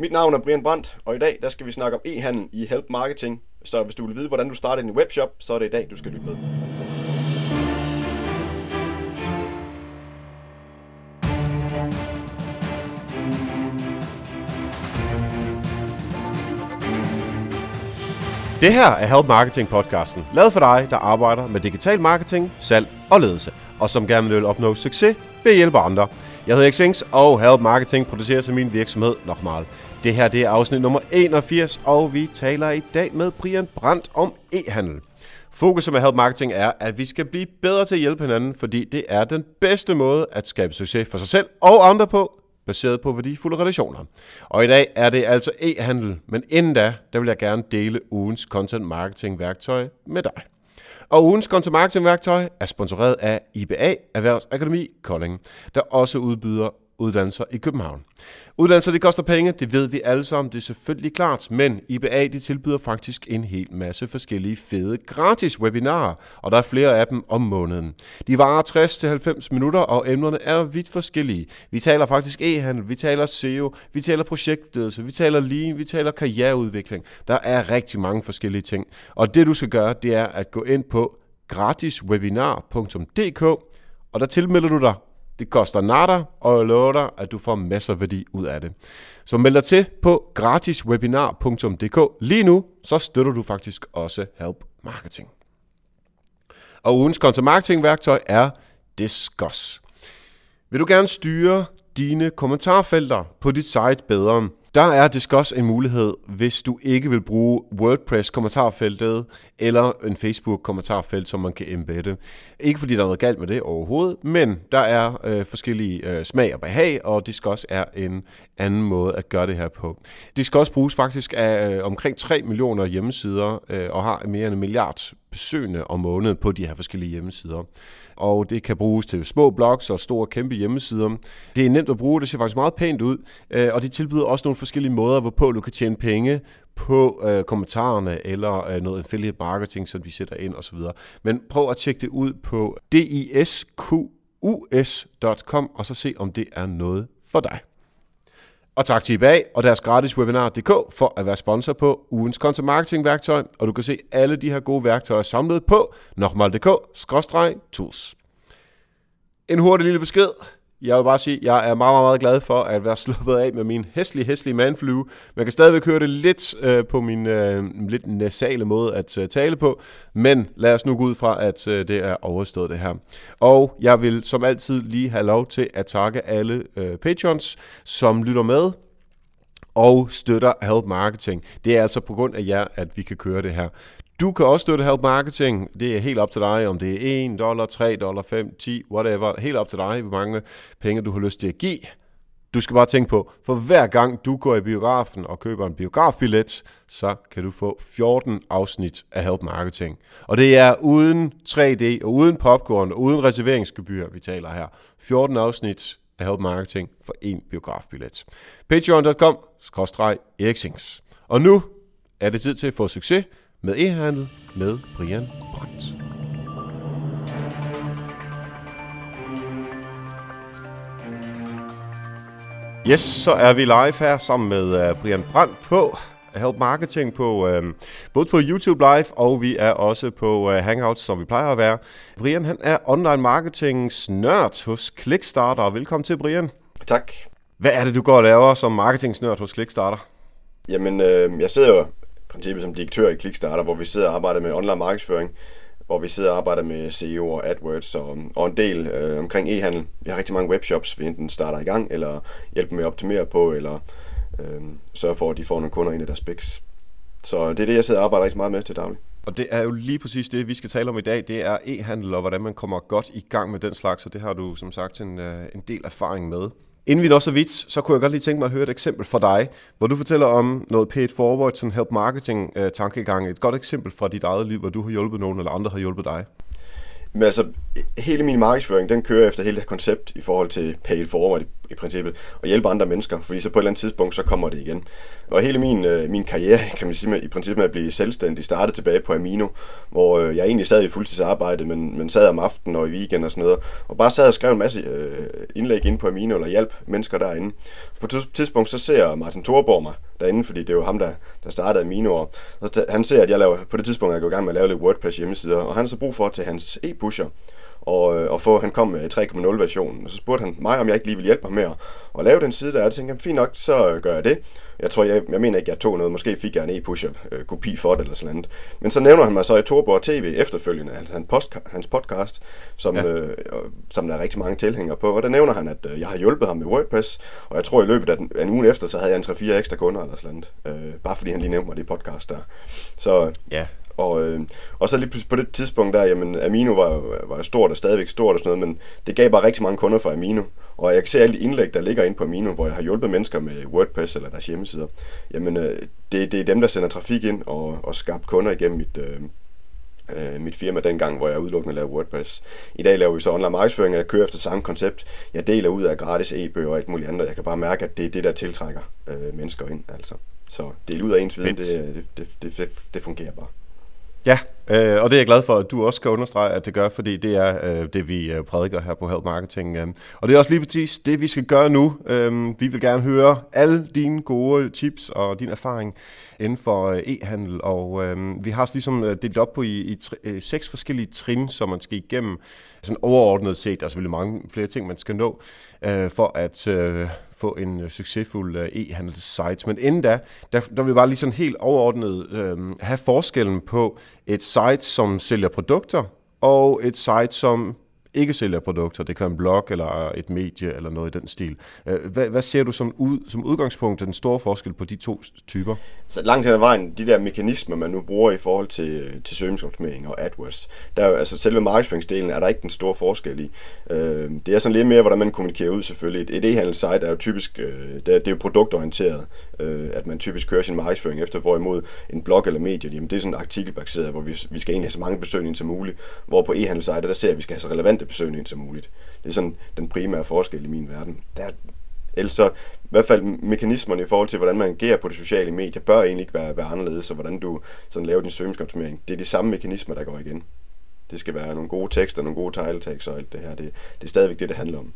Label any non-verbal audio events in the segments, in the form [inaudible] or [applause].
Mit navn er Brian Brandt, og i dag der skal vi snakke om e-handel i Help Marketing. Så hvis du vil vide, hvordan du starter din webshop, så er det i dag, du skal lytte med. Det her er Help Marketing podcasten, lavet for dig, der arbejder med digital marketing, salg og ledelse, og som gerne vil opnå succes ved at hjælpe andre. Jeg hedder Xings, og Help Marketing producerer til min virksomhed Nochmal. Det her det er afsnit nummer 81, og vi taler i dag med Brian Brandt om e-handel. Fokuset med Help Marketing er, at vi skal blive bedre til at hjælpe hinanden, fordi det er den bedste måde at skabe succes for sig selv og andre på, baseret på værdifulde relationer. Og i dag er det altså e-handel, men inden da, der vil jeg gerne dele ugens content marketing værktøj med dig. Og ugens content marketing værktøj er sponsoreret af IBA Erhvervsakademi Kolding, der også udbyder uddannelser i København. Uddannelser, det koster penge, det ved vi alle sammen, det er selvfølgelig klart, men IBA de tilbyder faktisk en hel masse forskellige fede gratis webinarer, og der er flere af dem om måneden. De varer 60-90 minutter, og emnerne er vidt forskellige. Vi taler faktisk e-handel, vi taler SEO, vi taler projektledelse, vi taler lean, vi taler karriereudvikling. Der er rigtig mange forskellige ting, og det du skal gøre, det er at gå ind på gratiswebinar.dk, og der tilmelder du dig det koster nada, og jeg lover dig, at du får masser af værdi ud af det. Så meld dig til på gratiswebinar.dk. Lige nu, så støtter du faktisk også Help Marketing. Og ugens content marketing værktøj er Discuss. Vil du gerne styre dine kommentarfelter på dit site bedre, der er Discuss en mulighed, hvis du ikke vil bruge WordPress-kommentarfeltet eller en Facebook-kommentarfelt, som man kan embedde. Ikke fordi der er noget galt med det overhovedet, men der er øh, forskellige øh, smag og behag, og Discuss er en anden måde at gøre det her på. Discuss bruges faktisk af øh, omkring 3 millioner hjemmesider øh, og har mere end en milliard besøgende om måneden på de her forskellige hjemmesider. Og det kan bruges til små blogs og store kæmpe hjemmesider. Det er nemt at bruge, det ser faktisk meget pænt ud, øh, og de tilbyder også nogle forskellige måder, hvorpå du kan tjene penge på øh, kommentarerne eller øh, noget affiliate marketing, som de sætter ind osv. Men prøv at tjekke det ud på disqus.com og så se, om det er noget for dig. Og tak til IBA og deres gratis webinar.dk for at være sponsor på ugens content marketing værktøj, og du kan se alle de her gode værktøjer samlet på nokmal.dk-tools. En hurtig lille besked. Jeg vil bare sige, at jeg er meget, meget, meget glad for at være [laughs] sluppet af med min hæslige, hæslige manflue. Man kan stadigvæk høre det lidt øh, på min øh, lidt nasale måde at øh, tale på, men lad os nu gå ud fra, at øh, det er overstået det her. Og jeg vil som altid lige have lov til at takke alle øh, patrons, som lytter med og støtter Help Marketing. Det er altså på grund af jer, at vi kan køre det her. Du kan også støtte Help Marketing. Det er helt op til dig, om det er 1 dollar, 3 dollar, 5, 10, whatever. Helt op til dig, hvor mange penge du har lyst til at give. Du skal bare tænke på, for hver gang du går i biografen og køber en biografbillet, så kan du få 14 afsnit af Help Marketing. Og det er uden 3D og uden popcorn og uden reserveringsgebyr, vi taler her. 14 afsnit af Help Marketing for en biografbillet. Patreon.com, eriksings. Og nu er det tid til at få succes med e-handel med Brian Brandt. Yes, så er vi live her sammen med uh, Brian Brandt på Help Marketing på uh, både på YouTube Live og vi er også på uh, Hangouts, som vi plejer at være. Brian han er online marketings nørd hos Clickstarter. Velkommen til, Brian. Tak. Hvad er det, du går og laver som marketingsnørd hos Clickstarter? Jamen, øh, jeg sidder jo princippet som direktør i Clickstarter, hvor vi sidder og arbejder med online markedsføring, hvor vi sidder og arbejder med SEO og AdWords og, og en del øh, omkring e-handel. Vi har rigtig mange webshops, vi enten starter i gang, eller hjælper med at optimere på, eller øh, sørger for, at de får nogle kunder ind i deres specs. Så det er det, jeg sidder og arbejder rigtig meget med til daglig. Og det er jo lige præcis det, vi skal tale om i dag. Det er e-handel og hvordan man kommer godt i gang med den slags, og det har du som sagt en, øh, en del erfaring med. Inden vi når så vidt, så kunne jeg godt lige tænke mig at høre et eksempel fra dig, hvor du fortæller om noget paid forward, sådan help marketing øh, tankegang. Et godt eksempel fra dit eget liv, hvor du har hjulpet nogen, eller andre har hjulpet dig. Men altså, hele min markedsføring, den kører efter hele det her koncept i forhold til pay it forward i, i princippet, og hjælpe andre mennesker, fordi så på et eller andet tidspunkt, så kommer det igen. Og hele min, øh, min karriere, kan man sige, med, i princippet med at blive selvstændig, startede tilbage på Amino, hvor øh, jeg egentlig sad i fuldtidsarbejde, men, men sad om aftenen og i weekend og sådan noget, og bare sad og skrev en masse øh, indlæg ind på Amino, eller hjalp mennesker derinde. På et tidspunkt, så ser Martin Thorborg mig derinde, fordi det er jo ham, der, der startede Amino, og så han ser, at jeg laver, på det tidspunkt, jeg går i gang med at lave lidt WordPress hjemmesider, og han har så brug for til hans e-pusher, og, øh, og få, han kom med 3.0 versionen. Og så spurgte han mig, om jeg ikke lige ville hjælpe ham med at, at lave den side der. Og jeg tænkte, fint nok, så gør jeg det. Jeg tror, jeg, jeg mener ikke, jeg tog noget. Måske fik jeg en e-pusher øh, kopi for det eller sådan noget. Men så nævner han mig så i Torborg TV efterfølgende, altså hans, post, hans podcast, som, ja. øh, som der er rigtig mange tilhængere på. Og der nævner han, at øh, jeg har hjulpet ham med WordPress. Og jeg tror, i løbet af den, en uge efter, så havde jeg en 3-4 ekstra kunder eller sådan noget. Øh, bare fordi han lige nævnte mig det podcast der. Så, ja. Og, øh, og så lige på det tidspunkt der, jamen Amino var var stort og stadigvæk stort og sådan noget, men det gav bare rigtig mange kunder for Amino. Og jeg kan se alle de indlæg, der ligger ind på Amino, hvor jeg har hjulpet mennesker med WordPress eller deres hjemmesider. Jamen øh, det, det er dem, der sender trafik ind og, og skabt kunder igennem mit, øh, øh, mit firma dengang, hvor jeg udelukkende lavede WordPress. I dag laver vi så online markedsføring, og jeg kører efter samme koncept. Jeg deler ud af gratis e-bøger og alt muligt andet. Jeg kan bare mærke, at det er det, der tiltrækker øh, mennesker ind. Altså. Så del ud af ens viden, det, det, det, det, det fungerer bare. Ja, øh, og det er jeg glad for, at du også skal understrege, at det gør, fordi det er øh, det, vi øh, prædiker her på Help Marketing. Øh. Og det er også lige præcis det, vi skal gøre nu. Øh, vi vil gerne høre alle dine gode tips og din erfaring inden for øh, e-handel, og øh, vi har ligesom øh, delt op på i, i tri, øh, seks forskellige trin, som man skal igennem. Sådan overordnet set, der er selvfølgelig mange flere ting, man skal nå, øh, for at... Øh, få en øh, succesfuld øh, e-handelssite. Men inden da, der, der vil vi bare lige sådan helt overordnet øh, have forskellen på et site, som sælger produkter, og et site, som ikke sælger produkter. Det kan være en blog eller et medie eller noget i den stil. Øh, hvad, hvad ser du som, ud, som udgangspunkt den store forskel på de to typer? Så langt hen ad vejen, de der mekanismer, man nu bruger i forhold til, øh, til søgningsoptimering og AdWords, der er jo, altså selve markedsføringsdelen er der ikke den store forskel i. Øh, det er sådan lidt mere, hvordan man kommunikerer ud selvfølgelig. Et e-handelssite er jo typisk, øh, det, er, det er jo produktorienteret, øh, at man typisk kører sin markedsføring efter, hvorimod en blog eller medie, jamen det er sådan artikelbaseret, hvor vi, vi skal egentlig have så mange besøgende som muligt, hvor på e-handelssite, der ser at vi skal have så relevant relevante besøgning som muligt. Det er sådan den primære forskel i min verden. Der, ellers så, i hvert fald mekanismerne i forhold til, hvordan man agerer på det sociale medier, bør egentlig ikke være, være anderledes, så hvordan du sådan laver din søgningsoptimering. Det er de samme mekanismer, der går igen. Det skal være nogle gode tekster, nogle gode title og alt det her. Det, det er stadigvæk det, det handler om.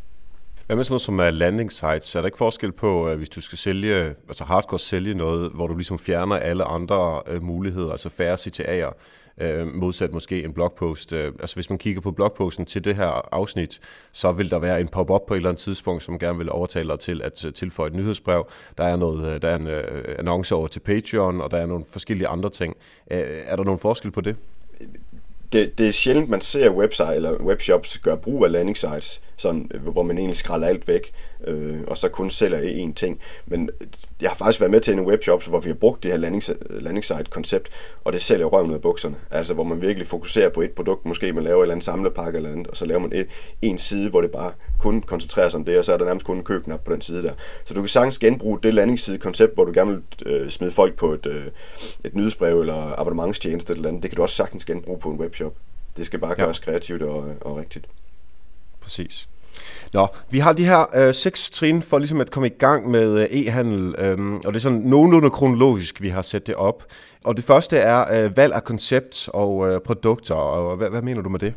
Hvad med sådan noget som øh, er landing sites? Er der ikke forskel på, øh, hvis du skal sælge, altså hardcore sælge noget, hvor du ligesom fjerner alle andre øh, muligheder, altså færre CTA'er, øh, modsat måske en blogpost. Øh, altså hvis man kigger på blogposten til det her afsnit, så vil der være en pop-up på et eller andet tidspunkt, som gerne vil overtale dig til at øh, tilføje et nyhedsbrev. Der er, noget, øh, der er en øh, annonce over til Patreon, og der er nogle forskellige andre ting. Er der nogen forskel på det? det, det er sjældent, man ser website eller webshops gøre brug af landing sites, sådan, hvor man egentlig skræller alt væk øh, og så kun sælger én ting. Men jeg har faktisk været med til en webshop, hvor vi har brugt det her landing, landing site koncept, og det sælger røven ud af bukserne. Altså hvor man virkelig fokuserer på et produkt, måske man laver en eller anden samlepakke eller andet, og så laver man et, en side, hvor det bare kun koncentrerer sig om det, og så er der nærmest kun en købknap på den side der. Så du kan sagtens genbruge det landingsside koncept, hvor du gerne vil øh, smide folk på et, øh, et nyhedsbrev eller abonnementstjeneste eller andet. Det kan du også sagtens genbruge på en webshop. Det skal bare gøres ja. kreativt og, og rigtigt. Præcis. Nå, vi har de her øh, seks trin for ligesom at komme i gang med øh, e-handel, øhm, og det er sådan nogenlunde kronologisk, vi har sat det op. Og det første er øh, valg af koncept og øh, produkter, og hvad, hvad mener du med det?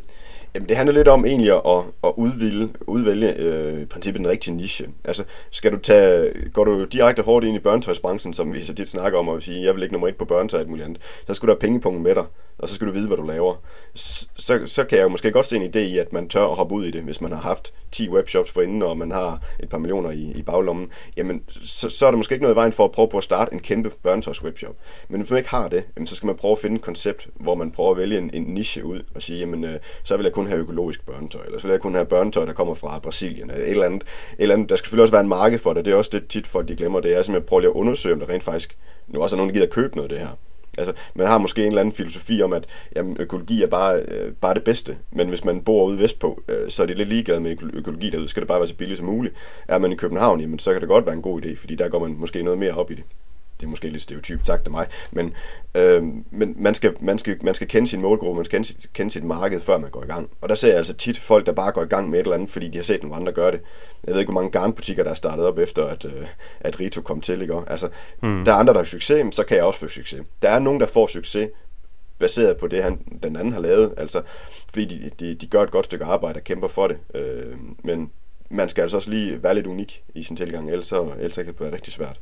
Jamen, det handler lidt om egentlig at, at udvælge, udvælge øh, i princippet den rigtige niche. Altså, skal du tage, går du direkte hårdt ind i børnetøjsbranchen, som vi så tit snakker om, og sige, jeg vil ikke nummer et på børnetøj og muligt andet, så skal du have pengepunkten med dig, og så skal du vide, hvad du laver. Så, så kan jeg jo måske godt se en idé i, at man tør at hoppe ud i det, hvis man har haft 10 webshops forinden, og man har et par millioner i, i baglommen. Jamen, så, så er der måske ikke noget i vejen for at prøve på at starte en kæmpe børnetøjswebshop. Men hvis man ikke har det, jamen, så skal man prøve at finde et koncept, hvor man prøver at vælge en, en niche ud og sige, jamen, øh, så vil jeg kun have økologisk børnetøj, eller så vil jeg kun have børnetøj, der kommer fra Brasilien, eller et eller andet. Et eller andet. Der skal selvfølgelig også være en marked for det, det er også det tit folk de glemmer, det er simpelthen at prøve at undersøge, om der rent faktisk nu også er nogen, der gider købe noget af det her. Altså, man har måske en eller anden filosofi om, at jamen, økologi er bare, øh, bare det bedste, men hvis man bor ude vestpå, øh, så er det lidt ligeglad med økologi derude, skal det bare være så billigt som muligt. Er man i København, jamen, så kan det godt være en god idé, fordi der går man måske noget mere op i det det er måske lidt stereotypt sagt af mig, men, øh, men man, skal, man, skal, man skal kende sin målgruppe, man skal kende, kende sit marked, før man går i gang. Og der ser jeg altså tit folk, der bare går i gang med et eller andet, fordi de har set nogle andre gøre det. Jeg ved ikke, hvor mange garnbutikker, der er startet op efter, at, øh, at Rito kom til. Ikke? Altså, hmm. Der er andre, der har succes, så kan jeg også få succes. Der er nogen, der får succes, baseret på det, han, den anden har lavet. Altså, fordi de, de, de gør et godt stykke arbejde og kæmper for det. Øh, men man skal altså også lige være lidt unik i sin tilgang, ellers, så, ellers kan det være rigtig svært.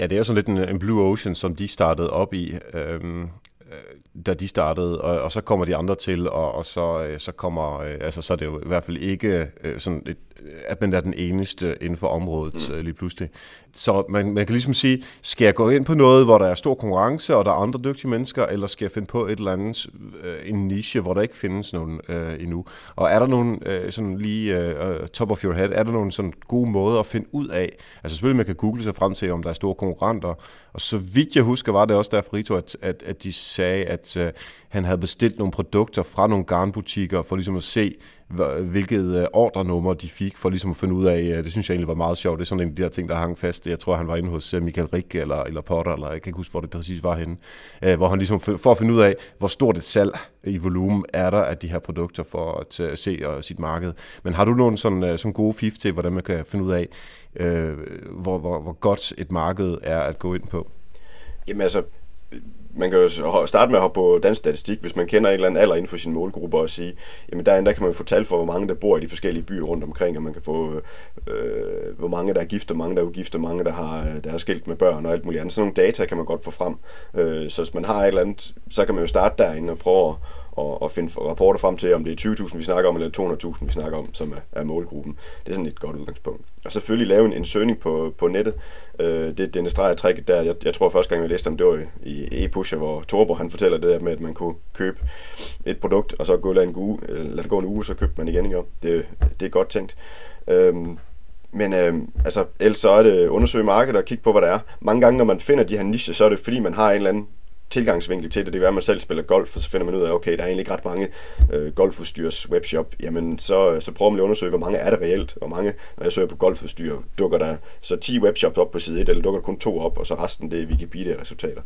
Ja, det er jo sådan lidt en, en Blue Ocean, som de startede op i, øhm, øh, da de startede, og, og så kommer de andre til, og, og så, øh, så kommer, øh, altså så er det jo i hvert fald ikke øh, sådan et at man er den eneste inden for området mm. lige pludselig. Så man, man kan ligesom sige, skal jeg gå ind på noget, hvor der er stor konkurrence, og der er andre dygtige mennesker, eller skal jeg finde på et eller andet, øh, en niche, hvor der ikke findes nogen øh, endnu? Og er der nogen, øh, sådan lige øh, top of your head, er der nogle sådan gode måder at finde ud af? Altså selvfølgelig, man kan google sig frem til, om der er store konkurrenter, og så vidt jeg husker, var det også derfor, Rito, at, at, at de sagde, at øh, han havde bestilt nogle produkter fra nogle garnbutikker, for ligesom at se, hvilket øh, ordrenummer de fik, for ligesom at finde ud af, øh, det synes jeg egentlig var meget sjovt, det er sådan en af de der ting, der hang fast. Jeg tror, han var inde hos øh, Michael Rick eller, eller Potter, eller jeg kan ikke huske, hvor det præcis var henne, hvor han ligesom, for at finde ud af, hvor stort et salg i volumen er der af de her produkter for at se og sit marked. Men har du nogle sådan, sådan gode fif til, hvordan man kan finde ud af, hvor, hvor, hvor godt et marked er at gå ind på? Jamen altså, man kan jo starte med at hoppe på dansk statistik, hvis man kender en eller anden alder inden for sin målgruppe, og sige, jamen der, der kan man få tal for, hvor mange der bor i de forskellige byer rundt omkring, og man kan få, øh, hvor mange der er gift, og mange der er ugift, og mange der har, øh, der er skilt med børn og alt muligt andet. Sådan nogle data kan man godt få frem. Øh, så hvis man har et eller andet, så kan man jo starte derinde og prøve at og, og finde rapporter frem til, om det er 20.000, vi snakker om, eller 200.000, vi snakker om, som er, er målgruppen. Det er sådan et godt udgangspunkt. Og selvfølgelig lave en, en søgning på, på nettet. Øh, det, det streger trækket der. Jeg, jeg tror første gang, jeg læste om det var i e-pusher, hvor Torbo han fortæller det der med, at man kunne købe et produkt, og så gå lade, en uge, øh, lade det gå en uge, så købte man igen. Ikke? Det, det er godt tænkt. Øhm, men øh, altså, ellers så er det undersøge markedet og kigge på, hvad der er. Mange gange, når man finder de her nicher, så er det fordi, man har en eller anden tilgangsvinkel til det. Det kan være, at man selv spiller golf, og så finder man ud af, okay, der er egentlig ikke ret mange øh, golfudstyrs webshop. Jamen, så, øh, så prøver man lige at undersøge, hvor mange er det reelt. Hvor mange, når jeg søger på golfudstyr, dukker der så 10 webshops op på side 1, eller dukker der kun to op, og så resten det er Wikipedia-resultater.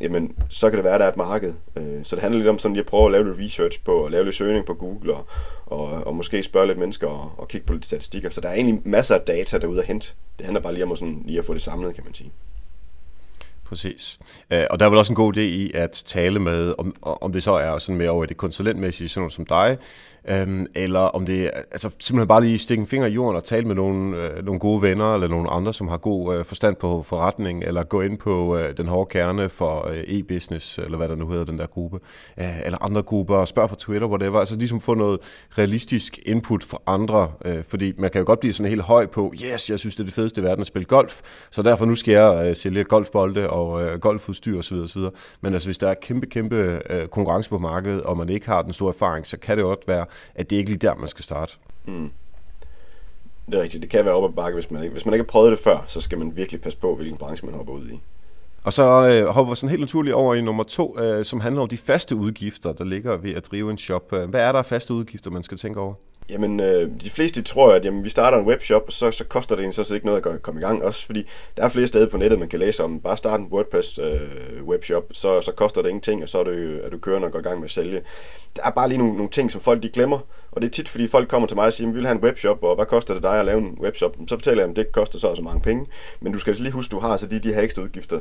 Jamen, så kan det være, at der er et marked. Øh, så det handler lidt om sådan lige at prøve at lave lidt research på, og lave lidt søgning på Google, og, og, og måske spørge lidt mennesker og, og kigge på lidt statistikker. Så der er egentlig masser af data derude at hente. Det handler bare lige om at, sådan, lige at få det samlet, kan man sige. Præcis. Øh, og der er vel også en god idé i at tale med, om, om det så er sådan mere over i det konsulentmæssige, sådan noget som dig, øhm, eller om det altså, simpelthen bare lige stikke en finger i jorden og tale med nogle, øh, nogle gode venner, eller nogle andre, som har god øh, forstand på forretning, eller gå ind på øh, den hårde kerne for øh, e-business, eller hvad der nu hedder, den der gruppe, øh, eller andre grupper, og spørg på Twitter, whatever, altså ligesom få noget realistisk input fra andre, øh, fordi man kan jo godt blive sådan helt høj på, yes, jeg synes, det er det fedeste i verden at spille golf, så derfor nu skal jeg øh, sælge golfbolde og øh, golfudstyr osv. osv. Men altså, hvis der er kæmpe, kæmpe øh, konkurrence på markedet, og man ikke har den store erfaring, så kan det godt være, at det ikke lige der, man skal starte. Mm. Det er rigtigt. Det kan være op ad bakke, hvis man, ikke, hvis man ikke har prøvet det før, så skal man virkelig passe på, hvilken branche man hopper ud i. Og så øh, hopper vi sådan helt naturligt over i nummer to, øh, som handler om de faste udgifter, der ligger ved at drive en shop. Hvad er der af faste udgifter, man skal tænke over? Jamen, øh, de fleste tror, at jamen, vi starter en webshop, og så, så koster det en sådan set ikke noget at komme i gang. Også fordi der er flere steder på nettet, man kan læse om. Bare starte en WordPress øh, webshop, så, så koster det ingenting, og så er det, er du kørende og går i gang med at sælge. Der er bare lige nogle, nogle ting, som folk de glemmer. Og det er tit, fordi folk kommer til mig og siger, vi vil have en webshop, og hvad koster det dig at lave en webshop? Så fortæller jeg, at det koster så og så mange penge. Men du skal altså lige huske, at du har så de, de her ekstra udgifter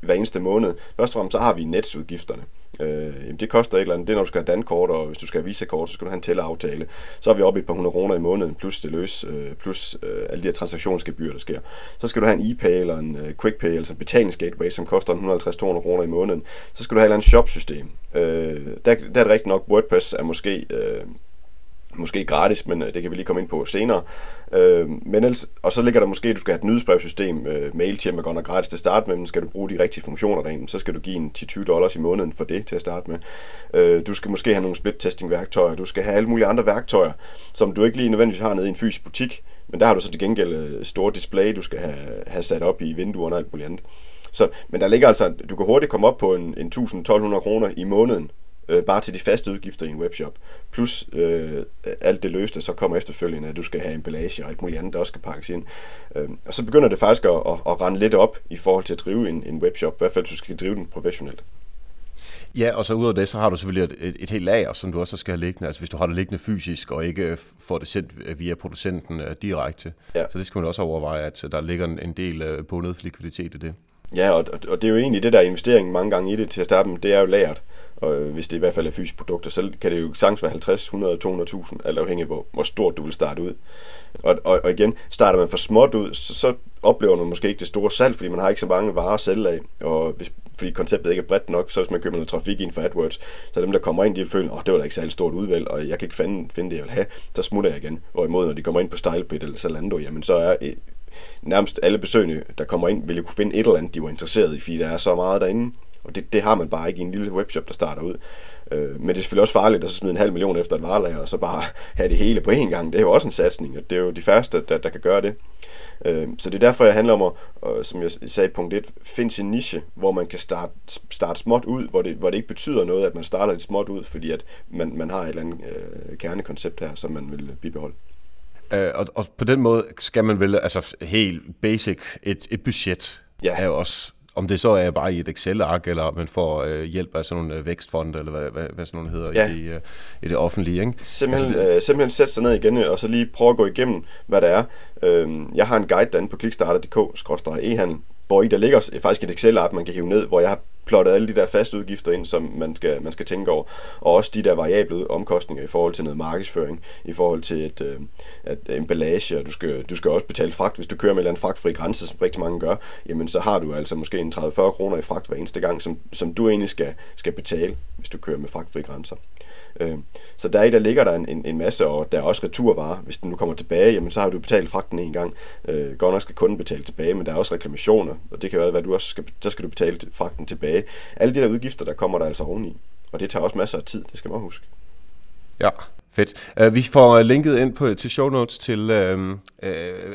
hver eneste måned. Først og fremmest så har vi netsudgifterne. Øh, jamen det koster et eller andet. Det er, når du skal have dankort, og hvis du skal have visakort, så skal du have en tælleaftale. Så er vi oppe i et par hundrede kroner i måneden, plus det løs, øh, plus øh, alle de her transaktionsgebyr, der sker. Så skal du have en e-pay eller en øh, quickpay, altså en betalingsgateway, som koster 150-200 kroner i måneden. Så skal du have et eller andet shopsystem. Øh, der, der er det rigtigt nok, WordPress er måske øh, Måske gratis, men øh, det kan vi lige komme ind på senere. Øh, men ellers, og så ligger der måske, at du skal have et nyhedsbrevsystem. Øh, MailChimp er godt nok gratis til at starte med, men skal du bruge de rigtige funktioner derinde, så skal du give en 10-20 dollars i måneden for det til at starte med. Øh, du skal måske have nogle split-testing-værktøjer. Du skal have alle mulige andre værktøjer, som du ikke lige nødvendigvis har nede i en fysisk butik. Men der har du så til gengæld øh, store display, du skal have, have sat op i vinduerne og alt muligt andet. Så, men der ligger altså, du kan hurtigt komme op på en, en 1000-1200 kroner i måneden øh, bare til de faste udgifter i en webshop. Plus øh, alt det løste, så kommer efterfølgende, at du skal have emballage og alt muligt andet, der også skal pakkes ind. Øh, og så begynder det faktisk at, at, at rende lidt op i forhold til at drive en, en webshop, i hvert fald hvis du skal drive den professionelt. Ja, og så ud af det, så har du selvfølgelig et, et, et helt lager, som du også skal have liggende. Altså hvis du har det liggende fysisk, og ikke får det sendt via producenten uh, direkte. Ja. Så det skal man også overveje, at der ligger en, en del uh, bundet likviditet i det. Ja, og, og det er jo egentlig det der investering mange gange i det til at starte med, det er jo lageret. Og øh, hvis det i hvert fald er fysiske produkter, så kan det jo sagtens være 50, 100, 200.000, alt afhængig af, hvor, hvor stort du vil starte ud. Og, og, og igen, starter man for småt ud, så, så oplever man måske ikke det store salg, fordi man har ikke så mange varer at sælge af. Og hvis, fordi konceptet ikke er bredt nok, så hvis man køber noget trafik ind for AdWords, så dem, der kommer ind, de føler, åh, oh, det var da ikke særlig stort udvalg, og jeg kan ikke finde, finde det, jeg vil have, så smutter jeg igen. Hvorimod, når de kommer ind på StylePit eller Zalando, jamen så er øh, nærmest alle besøgende, der kommer ind, vil jo kunne finde et eller andet, de var interesseret i, fordi der er så meget derinde. Og det, det har man bare ikke i en lille webshop, der starter ud. Øh, men det er selvfølgelig også farligt at så smide en halv million efter et varelager, og så bare [laughs] have det hele på én gang. Det er jo også en satsning, og det er jo de færreste, der, der kan gøre det. Øh, så det er derfor, jeg handler om at, som jeg sagde i punkt 1, finde sin niche, hvor man kan starte, starte småt ud, hvor det, hvor det ikke betyder noget, at man starter lidt småt ud, fordi at man, man har et eller andet øh, kernekoncept her, som man vil bibeholde. Øh, og, og på den måde skal man vel, altså helt basic, et, et budget ja. er jo også om det så er bare i et Excel-ark, eller man får øh, hjælp af sådan nogle øh, vækstfonde, eller hvad, hvad, hvad sådan nogle hedder ja. i, øh, i det offentlige. Ikke? Simpelthen, altså, det... øh, simpelthen sætte sig ned igen, og så lige prøve at gå igennem, hvad det er. Øh, jeg har en guide derinde på klikstarter.dk-e-handel, hvor i der ligger faktisk et Excel-ark, man kan hive ned, hvor jeg har plottet alle de der faste udgifter ind, som man skal, man skal tænke over, og også de der variable omkostninger i forhold til noget markedsføring, i forhold til et, øh, et emballage, og du skal, du skal også betale fragt, hvis du kører med en fragtfri grænse, som rigtig mange gør, jamen så har du altså måske en 30-40 kroner i fragt hver eneste gang, som, som du egentlig skal, skal betale, hvis du kører med fragtfri grænser. Øh, så der i der ligger der en, en, en masse, og der er også returvarer. Hvis den nu kommer tilbage, jamen så har du betalt fragten en gang. Øh, godt nok skal kunden betale tilbage, men der er også reklamationer, og det kan være, at du også skal, så skal du betale fragten tilbage. Alle de der udgifter, der kommer der altså oveni. Og det tager også masser af tid, det skal man huske. Ja, fedt. Uh, vi får linket ind på, til show notes til, uh, uh,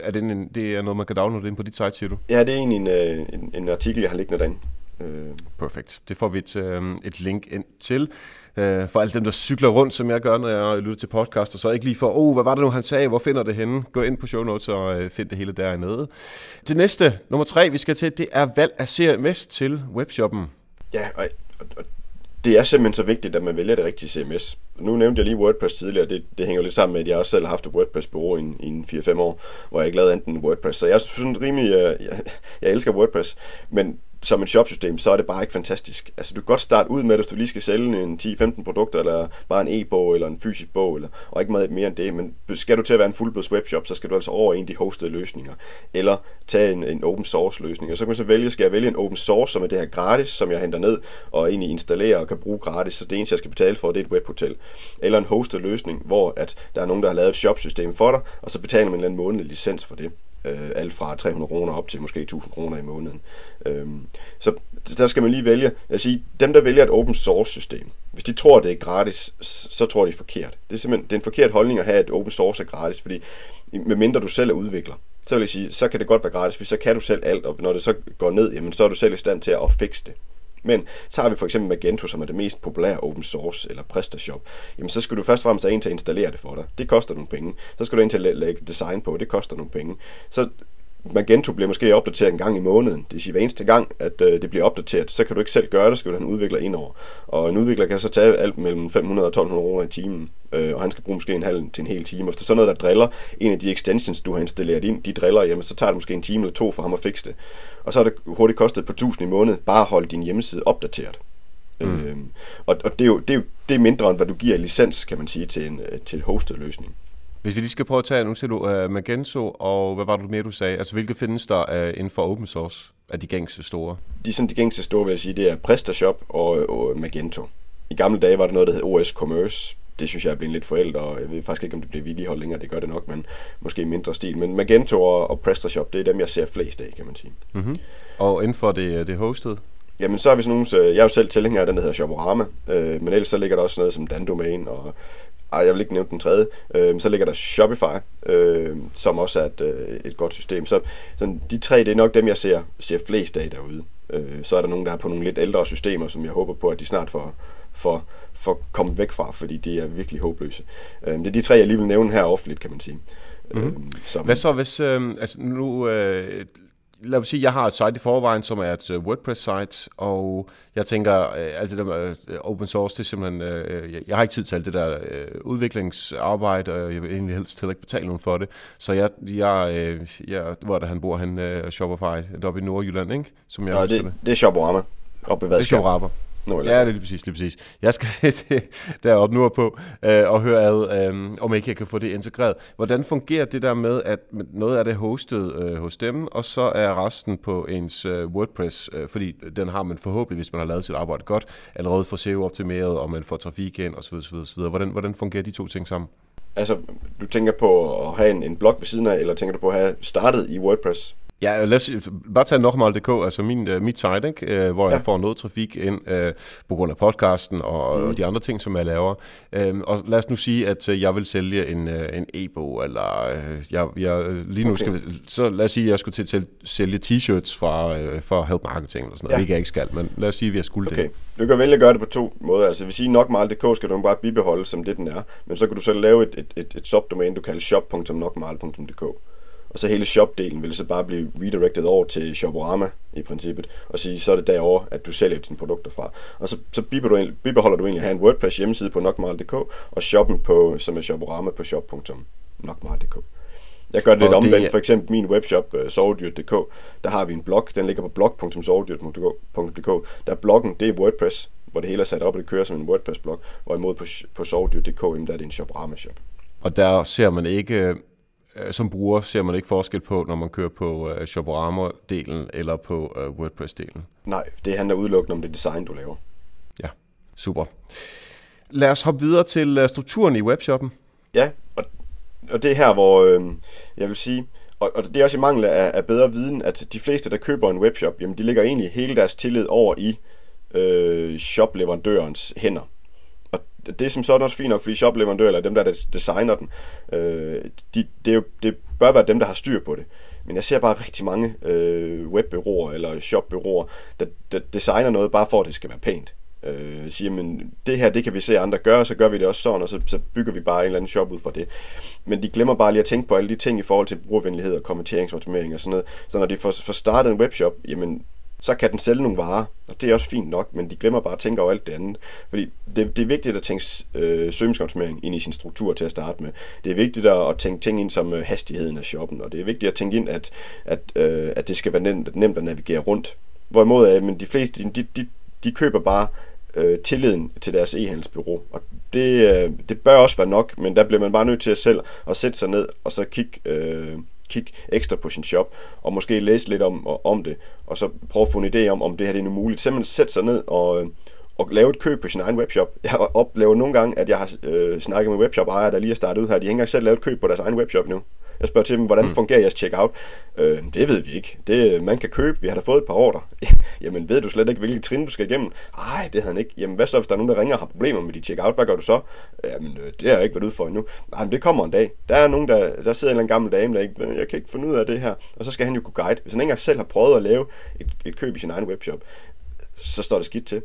er det, en, det er noget, man kan downloade ind på dit site, siger du? Ja, det er egentlig en, en, en artikel, jeg har liggende derinde. Perfekt. Det får vi et, et link ind til øh, for alle dem, der cykler rundt, som jeg gør, når jeg lytter til podcast, og så ikke lige for, oh, hvad var det nu, han sagde, hvor finder det henne? Gå ind på show notes og øh, find det hele dernede. Det næste, nummer tre, vi skal til, det er valg af CMS til webshoppen. Ja, og, og, og det er simpelthen så vigtigt, at man vælger det rigtige CMS. Nu nævnte jeg lige WordPress tidligere, det, det hænger lidt sammen med, at jeg også selv har haft et WordPress-bureau i, i 4-5 år, hvor jeg ikke lavede enten WordPress. Så jeg synes rimelig, jeg, jeg, jeg elsker WordPress, men som et shopsystem, så er det bare ikke fantastisk. Altså, du kan godt starte ud med, at du lige skal sælge en 10-15 produkter, eller bare en e-bog, eller en fysisk bog, eller, og ikke meget mere end det, men skal du til at være en fuldblods webshop, så skal du altså over en af de hostede løsninger, eller tage en, en open source løsning, og så kan man så vælge, skal jeg vælge en open source, som er det her gratis, som jeg henter ned, og egentlig installerer og kan bruge gratis, så det eneste, jeg skal betale for, det er et webhotel, eller en hosted løsning, hvor at der er nogen, der har lavet et shopsystem for dig, og så betaler man en eller anden månedlig licens for det øh, alt fra 300 kroner op til måske 1000 kroner i måneden. Øhm, så der skal man lige vælge. Jeg siger, dem der vælger et open source system, hvis de tror, det er gratis, så tror de forkert. Det er simpelthen det er en forkert holdning at have, at open source er gratis, fordi medmindre du selv er udvikler, så vil jeg sige, så kan det godt være gratis, hvis så kan du selv alt, og når det så går ned, jamen så er du selv i stand til at fikse det. Men tager vi for eksempel Magento, som er det mest populære open source eller PrestaShop. Jamen så skal du først og fremmest have en til at installere det for dig. Det koster nogle penge. Så skal du have en til at lægge design på. Det koster nogle penge. Så Magento bliver måske opdateret en gang i måneden. Det sige, hver eneste gang, at øh, det bliver opdateret, så kan du ikke selv gøre det, skal du have en udvikler ind over. Og en udvikler kan så tage alt mellem 500 og 1200 kroner i timen, øh, og han skal bruge måske en halv til en hel time. Hvis der er sådan noget, der driller, en af de extensions, du har installeret ind, de driller, jamen så tager det måske en time eller to for ham at fikse det. Og så er det hurtigt kostet på 1000 i måned, bare at holde din hjemmeside opdateret. Mm. Øhm, og og det, er jo, det, er jo, det er mindre, end hvad du giver i licens, kan man sige, til en, øh, til hosted løsning. Hvis vi lige skal prøve at tage, nu ser du uh, Magento, og hvad var det mere, du sagde? Altså, hvilke findes der uh, inden for open source af de gængse store? De, sådan, de gængse store, vil jeg sige, det er PrestaShop og, og Magento. I gamle dage var der noget, der hed OS Commerce. Det synes jeg er blevet lidt forældet, og jeg ved faktisk ikke, om det bliver vedligeholdt længere. Det gør det nok, men måske mindre stil. Men Magento og, og PrestaShop, det er dem, jeg ser flest af, kan man sige. Mm-hmm. Og inden for det, det hosted? Jamen, så er vi sådan nogle, så jeg er jo selv tilhænger af den, der hedder Shoporama, øh, men ellers så ligger der også noget som Dandomain og ej, jeg vil ikke nævne den tredje. Øh, så ligger der Shopify, øh, som også er et, øh, et godt system. Så sådan, de tre, det er nok dem, jeg ser, ser flest af derude. Øh, så er der nogen, der er på nogle lidt ældre systemer, som jeg håber på, at de snart får, for, for at komme væk fra, fordi de er virkelig håbløse. Øh, det er de tre, jeg lige vil nævne her offentligt, kan man sige. Mm-hmm. Som, Hvad så hvis, øh, altså nu, øh, lad os sige, jeg har et site i forvejen, som er et uh, WordPress-site, og jeg tænker, uh, alt det der med uh, open source, det er simpelthen, jeg, har ikke tid til alt det der udviklingsarbejde, og jeg vil egentlig helst heller ikke betale nogen for det. Så jeg, jeg, jeg hvor er det, han bor, han Shopify, deroppe i Nordjylland, ikke? Som jeg Nej, det, det, det er Shoporama. Oppe ved det er Shoporama. Nu, ja, det er lige præcis, lige præcis. Jeg skal [laughs] deroppe nu på øh, og høre ad, øh, om ikke jeg kan få det integreret. Hvordan fungerer det der med, at noget af det hostet øh, hos dem, og så er resten på ens øh, WordPress, øh, fordi den har man forhåbentlig, hvis man har lavet sit arbejde godt, allerede for SEO-optimeret, og man får trafik ind osv. osv., osv. Hvordan, hvordan fungerer de to ting sammen? Altså, du tænker på at have en, en blog ved siden af, eller tænker du på at have startet i WordPress? Ja, lad os bare tage nokmal.dk, altså min, uh, mit site, ikke? Uh, hvor ja. jeg får noget trafik ind uh, på grund af podcasten og, mm. og de andre ting, som jeg laver. Uh, og lad os nu sige, at uh, jeg vil sælge en, en e-bog, eller jeg, jeg, lige nu okay. skal, så lad os sige, at jeg skulle til at sælge t-shirts fra, for Help Marketing, eller sådan noget, ja. hvilket jeg ikke skal, men lad os sige, at jeg skulle okay. det. Du kan vælge at gøre det på to måder. Altså, hvis I nokmal.dk skal du bare bibeholde, som det den er, men så kan du så lave et, et, et, et subdomæne, du kalder shop.nokmal.dk. Og så hele shop-delen vil så bare blive redirected over til Shoporama i princippet, og sige, så er det derovre, at du sælger dine produkter fra. Og så, så bibeholder du egentlig at have en WordPress hjemmeside på nokmal.dk, og shoppen på, som er Shoporama på shop.nokmal.dk. Jeg gør det lidt omvendt. For eksempel min webshop, uh, sovedyrt.dk, der har vi en blog, den ligger på blog.sovedyrt.dk. Der er bloggen, det er WordPress, hvor det hele er sat op, og det kører som en WordPress-blog, hvorimod på, på sovedyrt.dk, der er det en Shoporama-shop. Og der ser man ikke Øh, som bruger ser man ikke forskel på, når man kører på uh, Shoporama-delen eller på uh, WordPress-delen? Nej, det handler udelukkende om det design, du laver. Ja, super. Lad os hoppe videre til uh, strukturen i webshoppen. Ja, og, og det er her, hvor øh, jeg vil sige, og, og det er også i mangel af, af bedre viden, at de fleste, der køber en webshop, jamen de lægger egentlig hele deres tillid over i øh, shopleverandørens hænder det er som sådan også fint nok, fordi shopleverandører, eller dem, der designer den, øh, de, det, er jo, det bør være dem, der har styr på det. Men jeg ser bare rigtig mange øh, webbyråer eller shopbyråer, der, der designer noget bare for, at det skal være pænt. Øh, siger, men det her, det kan vi se andre gøre, så gør vi det også sådan, og så, så bygger vi bare en eller anden shop ud fra det. Men de glemmer bare lige at tænke på alle de ting i forhold til brugervenlighed og kommenteringsoptimering og sådan noget. Så når de får, får startet en webshop, jamen så kan den sælge nogle varer, og det er også fint nok, men de glemmer bare at tænke over alt det andet. Fordi det, det er vigtigt at tænke øh, søgningsoptimering ind i sin struktur til at starte med. Det er vigtigt at, at tænke ting ind som øh, hastigheden af shoppen, og det er vigtigt at tænke ind, at, at, øh, at det skal være nemt, nemt at navigere rundt. Hvorimod, at men de fleste, de, de, de køber bare øh, tilliden til deres e-handelsbyrå. Og det, øh, det bør også være nok, men der bliver man bare nødt til at selv at sætte sig ned og så kigge øh, kigge ekstra på sin shop, og måske læse lidt om, om det, og så prøve at få en idé om, om det her det er nu muligt. Simpelthen sætte sig ned og, øh, og lave et køb på sin egen webshop. Jeg oplever nogle gange, at jeg har øh, snakket med webshop-ejere, der lige er startet ud her. De har ikke engang selv lavet et køb på deres egen webshop nu. Jeg spørger til dem, hvordan mm. fungerer jeres checkout? Øh, det ved vi ikke. Det, man kan købe. Vi har da fået et par ordre. [laughs] Jamen, ved du slet ikke, hvilke trin du skal igennem? Nej, det havde han ikke. Jamen, hvad så, hvis der er nogen, der ringer og har problemer med dit checkout? Hvad gør du så? Jamen, øh, det har jeg ikke været ude for endnu. Nej, men det kommer en dag. Der er nogen, der, der sidder en eller anden gammel dame, der ikke, jeg kan ikke finde ud af det her. Og så skal han jo kunne guide. Hvis han ikke engang selv har prøvet at lave et, et køb i sin egen webshop, så står det skidt til.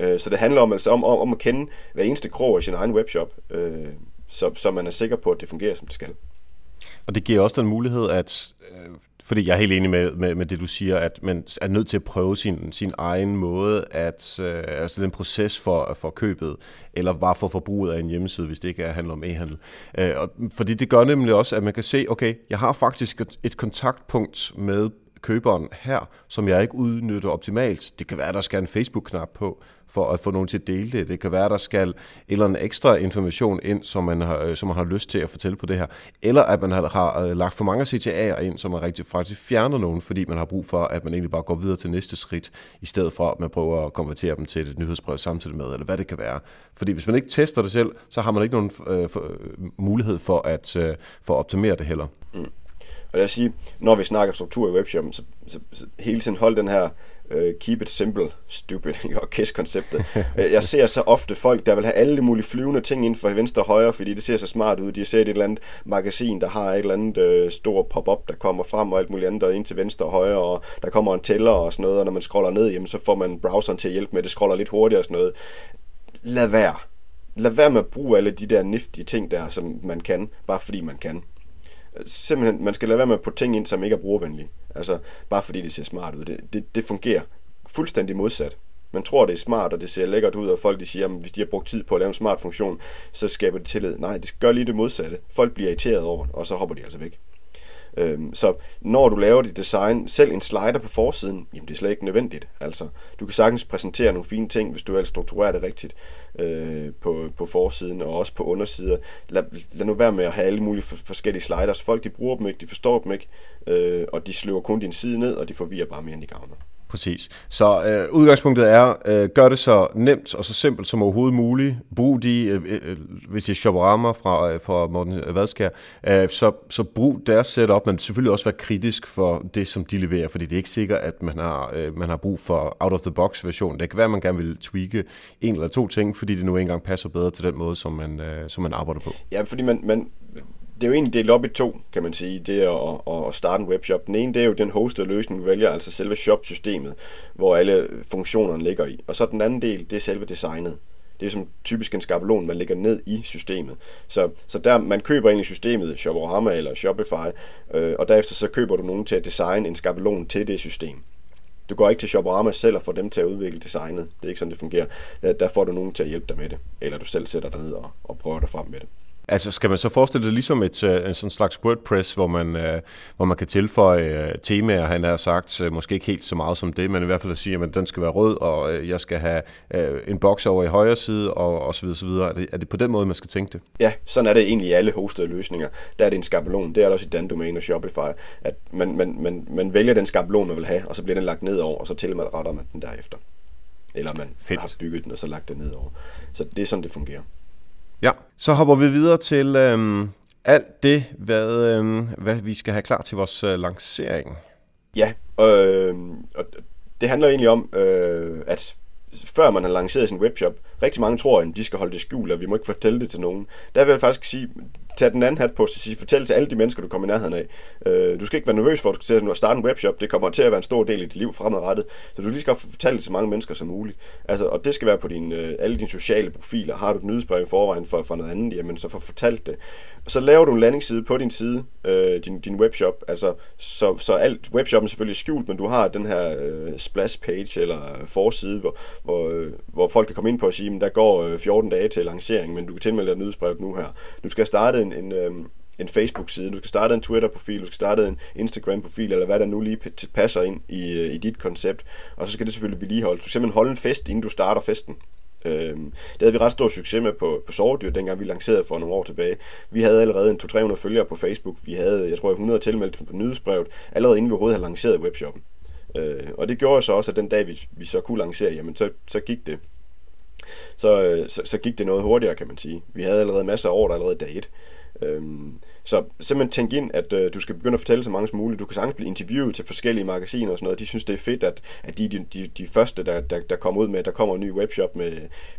Øh, så det handler om, altså om, om, om at kende hver eneste krog i sin egen webshop, øh, så, så man er sikker på, at det fungerer, som det skal. Og det giver også den mulighed, at, øh, fordi jeg er helt enig med, med, med det, du siger, at man er nødt til at prøve sin, sin egen måde, at øh, altså den proces for, for købet, eller bare for forbruget af en hjemmeside, hvis det ikke er, handler om e-handel. Øh, og, fordi det gør nemlig også, at man kan se, okay, jeg har faktisk et, et kontaktpunkt med køberen her, som jeg ikke udnytter optimalt. Det kan være, der skal en Facebook-knap på, for at få nogen til at dele det. Det kan være, der skal en eller anden ekstra information ind, som man har, øh, som man har lyst til at fortælle på det her. Eller at man har, har øh, lagt for mange CTA'er ind, som man rigtig faktisk fjerner nogen, fordi man har brug for, at man egentlig bare går videre til næste skridt, i stedet for at man prøver at konvertere dem til et nyhedsbrev samtidig med, eller hvad det kan være. Fordi hvis man ikke tester det selv, så har man ikke nogen øh, for, øh, mulighed for at, øh, for at optimere det heller. Mm. Og jeg sige, når vi snakker struktur i webshoppen, så, så, så hele tiden hold den her uh, keep it simple, stupid, [laughs] og KISS-konceptet. Øh, [laughs] jeg ser så ofte folk, der vil have alle mulige flyvende ting inden for venstre og højre, fordi det ser så smart ud. De ser et eller andet magasin, der har et eller andet uh, stor pop-up, der kommer frem og alt muligt andet, der ind til venstre og højre, og der kommer en tæller og sådan noget, og når man scroller ned, jamen, så får man browseren til at hjælpe med, det scroller lidt hurtigere og sådan noget lad være. Lad være med at bruge alle de der niftige ting der, som man kan, bare fordi man kan. Simpelthen, man skal lade være med at putte ting ind, som ikke er brugervenlige. Altså, bare fordi det ser smart ud. Det, det, det fungerer fuldstændig modsat. Man tror, det er smart, og det ser lækkert ud, og folk de siger, at hvis de har brugt tid på at lave en smart funktion, så skaber det tillid. Nej, det gør lige det modsatte. Folk bliver irriteret over det, og så hopper de altså væk. Øhm, så når du laver dit design, selv en slider på forsiden, jamen det er slet ikke nødvendigt. Altså, du kan sagtens præsentere nogle fine ting, hvis du ellers strukturerer det rigtigt øh, på, på forsiden og også på undersider. Lad, lad nu være med at have alle mulige forskellige sliders. Folk de bruger dem ikke, de forstår dem ikke, øh, og de sløver kun din side ned, og de forvirrer bare mere end de gavner. Præcis. Så øh, udgangspunktet er, øh, gør det så nemt og så simpelt som overhovedet muligt. Brug de, øh, øh, øh hvis det er Shoporama fra, øh, fra Morten Vadskær, øh, så, så brug deres setup, men selvfølgelig også være kritisk for det, som de leverer, fordi det er ikke sikkert, at man har, øh, man har brug for out-of-the-box version. Det kan være, at man gerne vil tweake en eller to ting, fordi det nu engang passer bedre til den måde, som man, øh, som man arbejder på. Ja, fordi man, man det er jo egentlig delt op i to, kan man sige, det at, at starte en webshop. Den ene, det er jo den hostede løsning, du vælger, altså selve shopsystemet, hvor alle funktionerne ligger i. Og så den anden del, det er selve designet. Det er som typisk en skabelon, man lægger ned i systemet. Så, så der, man køber egentlig systemet, Shoporama eller Shopify, øh, og derefter så køber du nogen til at designe en skabelon til det system. Du går ikke til Shoporama selv og får dem til at udvikle designet. Det er ikke sådan, det fungerer. Der får du nogen til at hjælpe dig med det. Eller du selv sætter dig ned og, og prøver dig frem med det. Altså skal man så forestille det ligesom et, øh, en sådan slags WordPress, hvor man, øh, hvor man kan tilføje uh, temaer, han har sagt, måske ikke helt så meget som det, men i hvert fald at sige, at den skal være rød, og jeg skal have en boks over i højre side, og, og så videre, så videre. Er det, er det på den måde, man skal tænke det? Ja, sådan er det egentlig i alle hostede løsninger. Der er det en skabelon, det er det også i Dan Domain og Shopify, at man, man, man, man vælger den skabelon, man vil have, og så bliver den lagt ned over, og så tilretter man den derefter. Eller man Fedt. har bygget den, og så lagt den ned over. Så det er sådan, det fungerer. Ja, så hopper vi videre til øhm, alt det, hvad, øhm, hvad vi skal have klar til vores øh, lancering. Ja, øh, og det handler egentlig om, øh, at før man har lanceret sin webshop, rigtig mange tror, at de skal holde det skjult, og vi må ikke fortælle det til nogen. Der vil jeg faktisk sige, tage den anden hat på, så sige, fortæl til alle de mennesker, du kommer i nærheden af. Øh, du skal ikke være nervøs for, at du skal starte en webshop. Det kommer til at være en stor del af dit liv fremadrettet. Så du lige skal fortælle det til så mange mennesker som muligt. Altså, og det skal være på din, øh, alle dine sociale profiler. Har du et nyhedsbrev i forvejen for, for noget andet, jamen så få fortalt det. Så laver du en landingsside på din side, øh, din, din webshop. Altså, så, så alt webshoppen er selvfølgelig skjult, men du har den her øh, splash page eller øh, forside, hvor, hvor, øh, hvor folk kan komme ind på og sige, men der går øh, 14 dage til lancering, men du kan tilmelde dig nyhedsbrev nu her. Du skal starte en, en, øh, en Facebook-side, du skal starte en Twitter-profil, du skal starte en Instagram-profil, eller hvad der nu lige passer ind i, øh, i dit koncept. Og så skal det selvfølgelig vedligeholdes. Du skal simpelthen holde en fest, inden du starter festen. Øhm, det havde vi ret stor succes med på, på Sovedyr, dengang vi lancerede for nogle år tilbage. Vi havde allerede en 200-300 følgere på Facebook. Vi havde, jeg tror, 100 tilmeldt på nyhedsbrevet, allerede inden vi overhovedet havde lanceret webshoppen. Øh, og det gjorde så også, at den dag, vi, vi så kunne lancere, jamen så, så gik det så, øh, så, så gik det noget hurtigere, kan man sige. Vi havde allerede masser af år, der allerede dag 1. Øhm, så simpelthen tænk ind, at øh, du skal begynde at fortælle så mange som muligt. Du kan sagtens blive interviewet til forskellige magasiner og sådan noget. De synes, det er fedt, at, at de er de, de, de første, der, der, der kommer ud med, at der kommer en ny webshop. Med,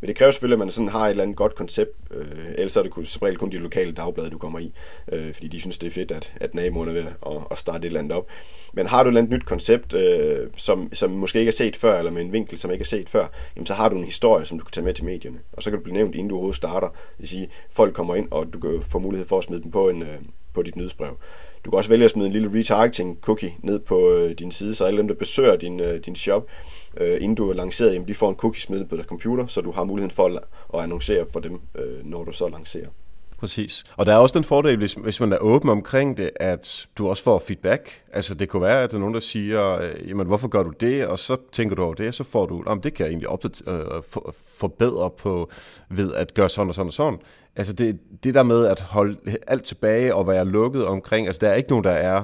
men det kræver selvfølgelig, at man sådan har et eller andet godt koncept. Øh, ellers er det kun, som regel kun de lokale dagblade, du kommer i. Øh, fordi de synes, det er fedt, at, at naboerne vil at, at starte et eller andet op. Men har du et eller andet nyt koncept, øh, som, som måske ikke er set før, eller med en vinkel, som ikke er set før, jamen, så har du en historie, som du kan tage med til medierne. Og så kan du blive nævnt, inden du overhovedet starter. Det vil sige, folk kommer ind, og du kan få mulighed for at smide dem på, en, øh, Øh, på dit nyhedsbrev. Du kan også vælge at smide en lille retargeting cookie ned på øh, din side, så alle dem, der besøger din, øh, din shop, øh, inden du er lanceret, jamen, de får en cookie smidt på deres computer, så du har muligheden for at, at annoncere for dem, øh, når du så lancerer. Præcis. Og der er også den fordel, hvis, hvis man er åben omkring det, at du også får feedback. Altså det kunne være, at der er nogen, der siger, øh, jamen hvorfor gør du det? Og så tænker du over det, og så får du, jamen det kan jeg egentlig opdater, øh, for, forbedre på ved at gøre sådan og sådan og sådan. Altså det, det der med at holde alt tilbage og være lukket omkring, altså der er ikke nogen, der er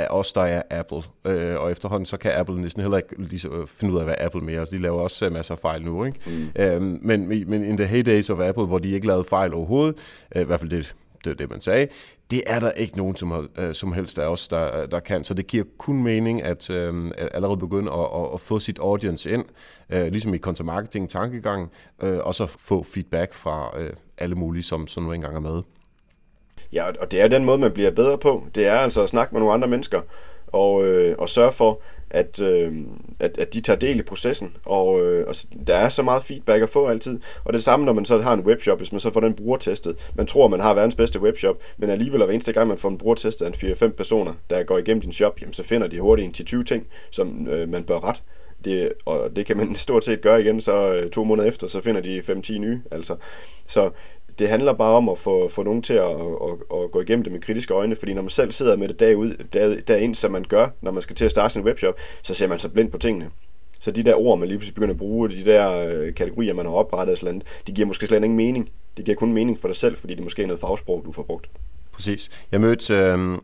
af os, der er Apple. Øh, og efterhånden så kan Apple næsten heller ikke lige så, finde ud af, hvad Apple mere. Altså, de laver også uh, masser af fejl nu. Ikke? Mm. Øhm, men, men in the heydays of Apple, hvor de ikke lavede fejl overhovedet, øh, i hvert fald det, det er det, man sagde, det er der ikke nogen som, uh, som helst af os, der, der kan. Så det giver kun mening at uh, allerede begynde at, at, at få sit audience ind, uh, ligesom i content marketing tankegang, uh, og så få feedback fra uh, alle mulige, som, som nu engang er med. Ja, og det er den måde, man bliver bedre på. Det er altså at snakke med nogle andre mennesker, og, øh, og sørge for, at, øh, at, at de tager del i processen, og, øh, og der er så meget feedback at få altid. Og det samme, når man så har en webshop, hvis man så får den brugertestet. Man tror, man har verdens bedste webshop, men alligevel hver eneste gang, man får en brugertestet af en 4-5 personer, der går igennem din shop, jamen, så finder de hurtigt en 10-20 ting, som øh, man bør ret. Det, og det kan man [laughs] stort set gøre igen, så øh, to måneder efter, så finder de 5-10 nye. Altså. Så det handler bare om at få, få nogen til at, at, at gå igennem det med kritiske øjne, fordi når man selv sidder med det dag, ud, dag, dag ind, som man gør, når man skal til at starte sin webshop, så ser man så blind på tingene. Så de der ord, man lige pludselig begynder at bruge, de der øh, kategorier, man har oprettet, sådan noget, de giver måske slet ingen mening. Det giver kun mening for dig selv, fordi det måske er noget fagsprog, du får brugt. Præcis. Jeg mødte, øh, øh,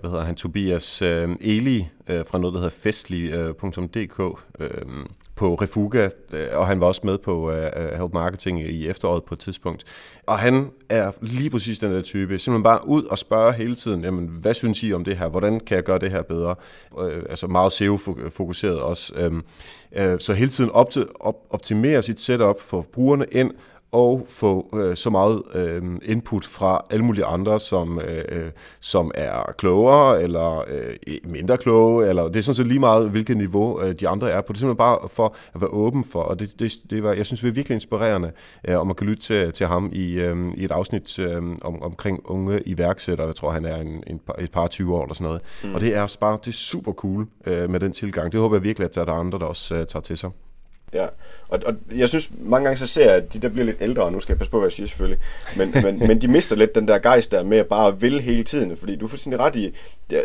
hvad hedder han, Tobias øh, Eli øh, fra noget, der hedder festlig.dk øh, øh, på Refuga, øh, og han var også med på uh, Help Marketing i efteråret på et tidspunkt. Og han er lige præcis den der type, simpelthen bare ud og spørge hele tiden, jamen, hvad synes I om det her? Hvordan kan jeg gøre det her bedre? Uh, altså meget SEO-fokuseret også. Um, uh, så hele tiden op til, op, optimere sit setup, få brugerne ind, og få øh, så meget øh, input fra alle mulige andre, som, øh, som er klogere eller øh, mindre kloge, eller det er sådan set lige meget, hvilket niveau øh, de andre er på. Det er simpelthen bare for at være åben for, og det, det, det var, jeg synes, det er virkelig inspirerende, øh, om man kan lytte til, til ham i, øh, i et afsnit øh, om, omkring unge iværksættere. Jeg tror, han er en, en et par 20 år eller sådan noget. Mm. Og det er bare det er super cool øh, med den tilgang. Det håber jeg virkelig, at der er andre, der også øh, tager til sig. Ja, og, og jeg synes mange gange så ser jeg, at de der bliver lidt ældre, og nu skal jeg passe på, hvad jeg siger selvfølgelig, men, [laughs] men, men de mister lidt den der gejst der med at bare vil hele tiden, fordi du er fuldstændig ret i, det,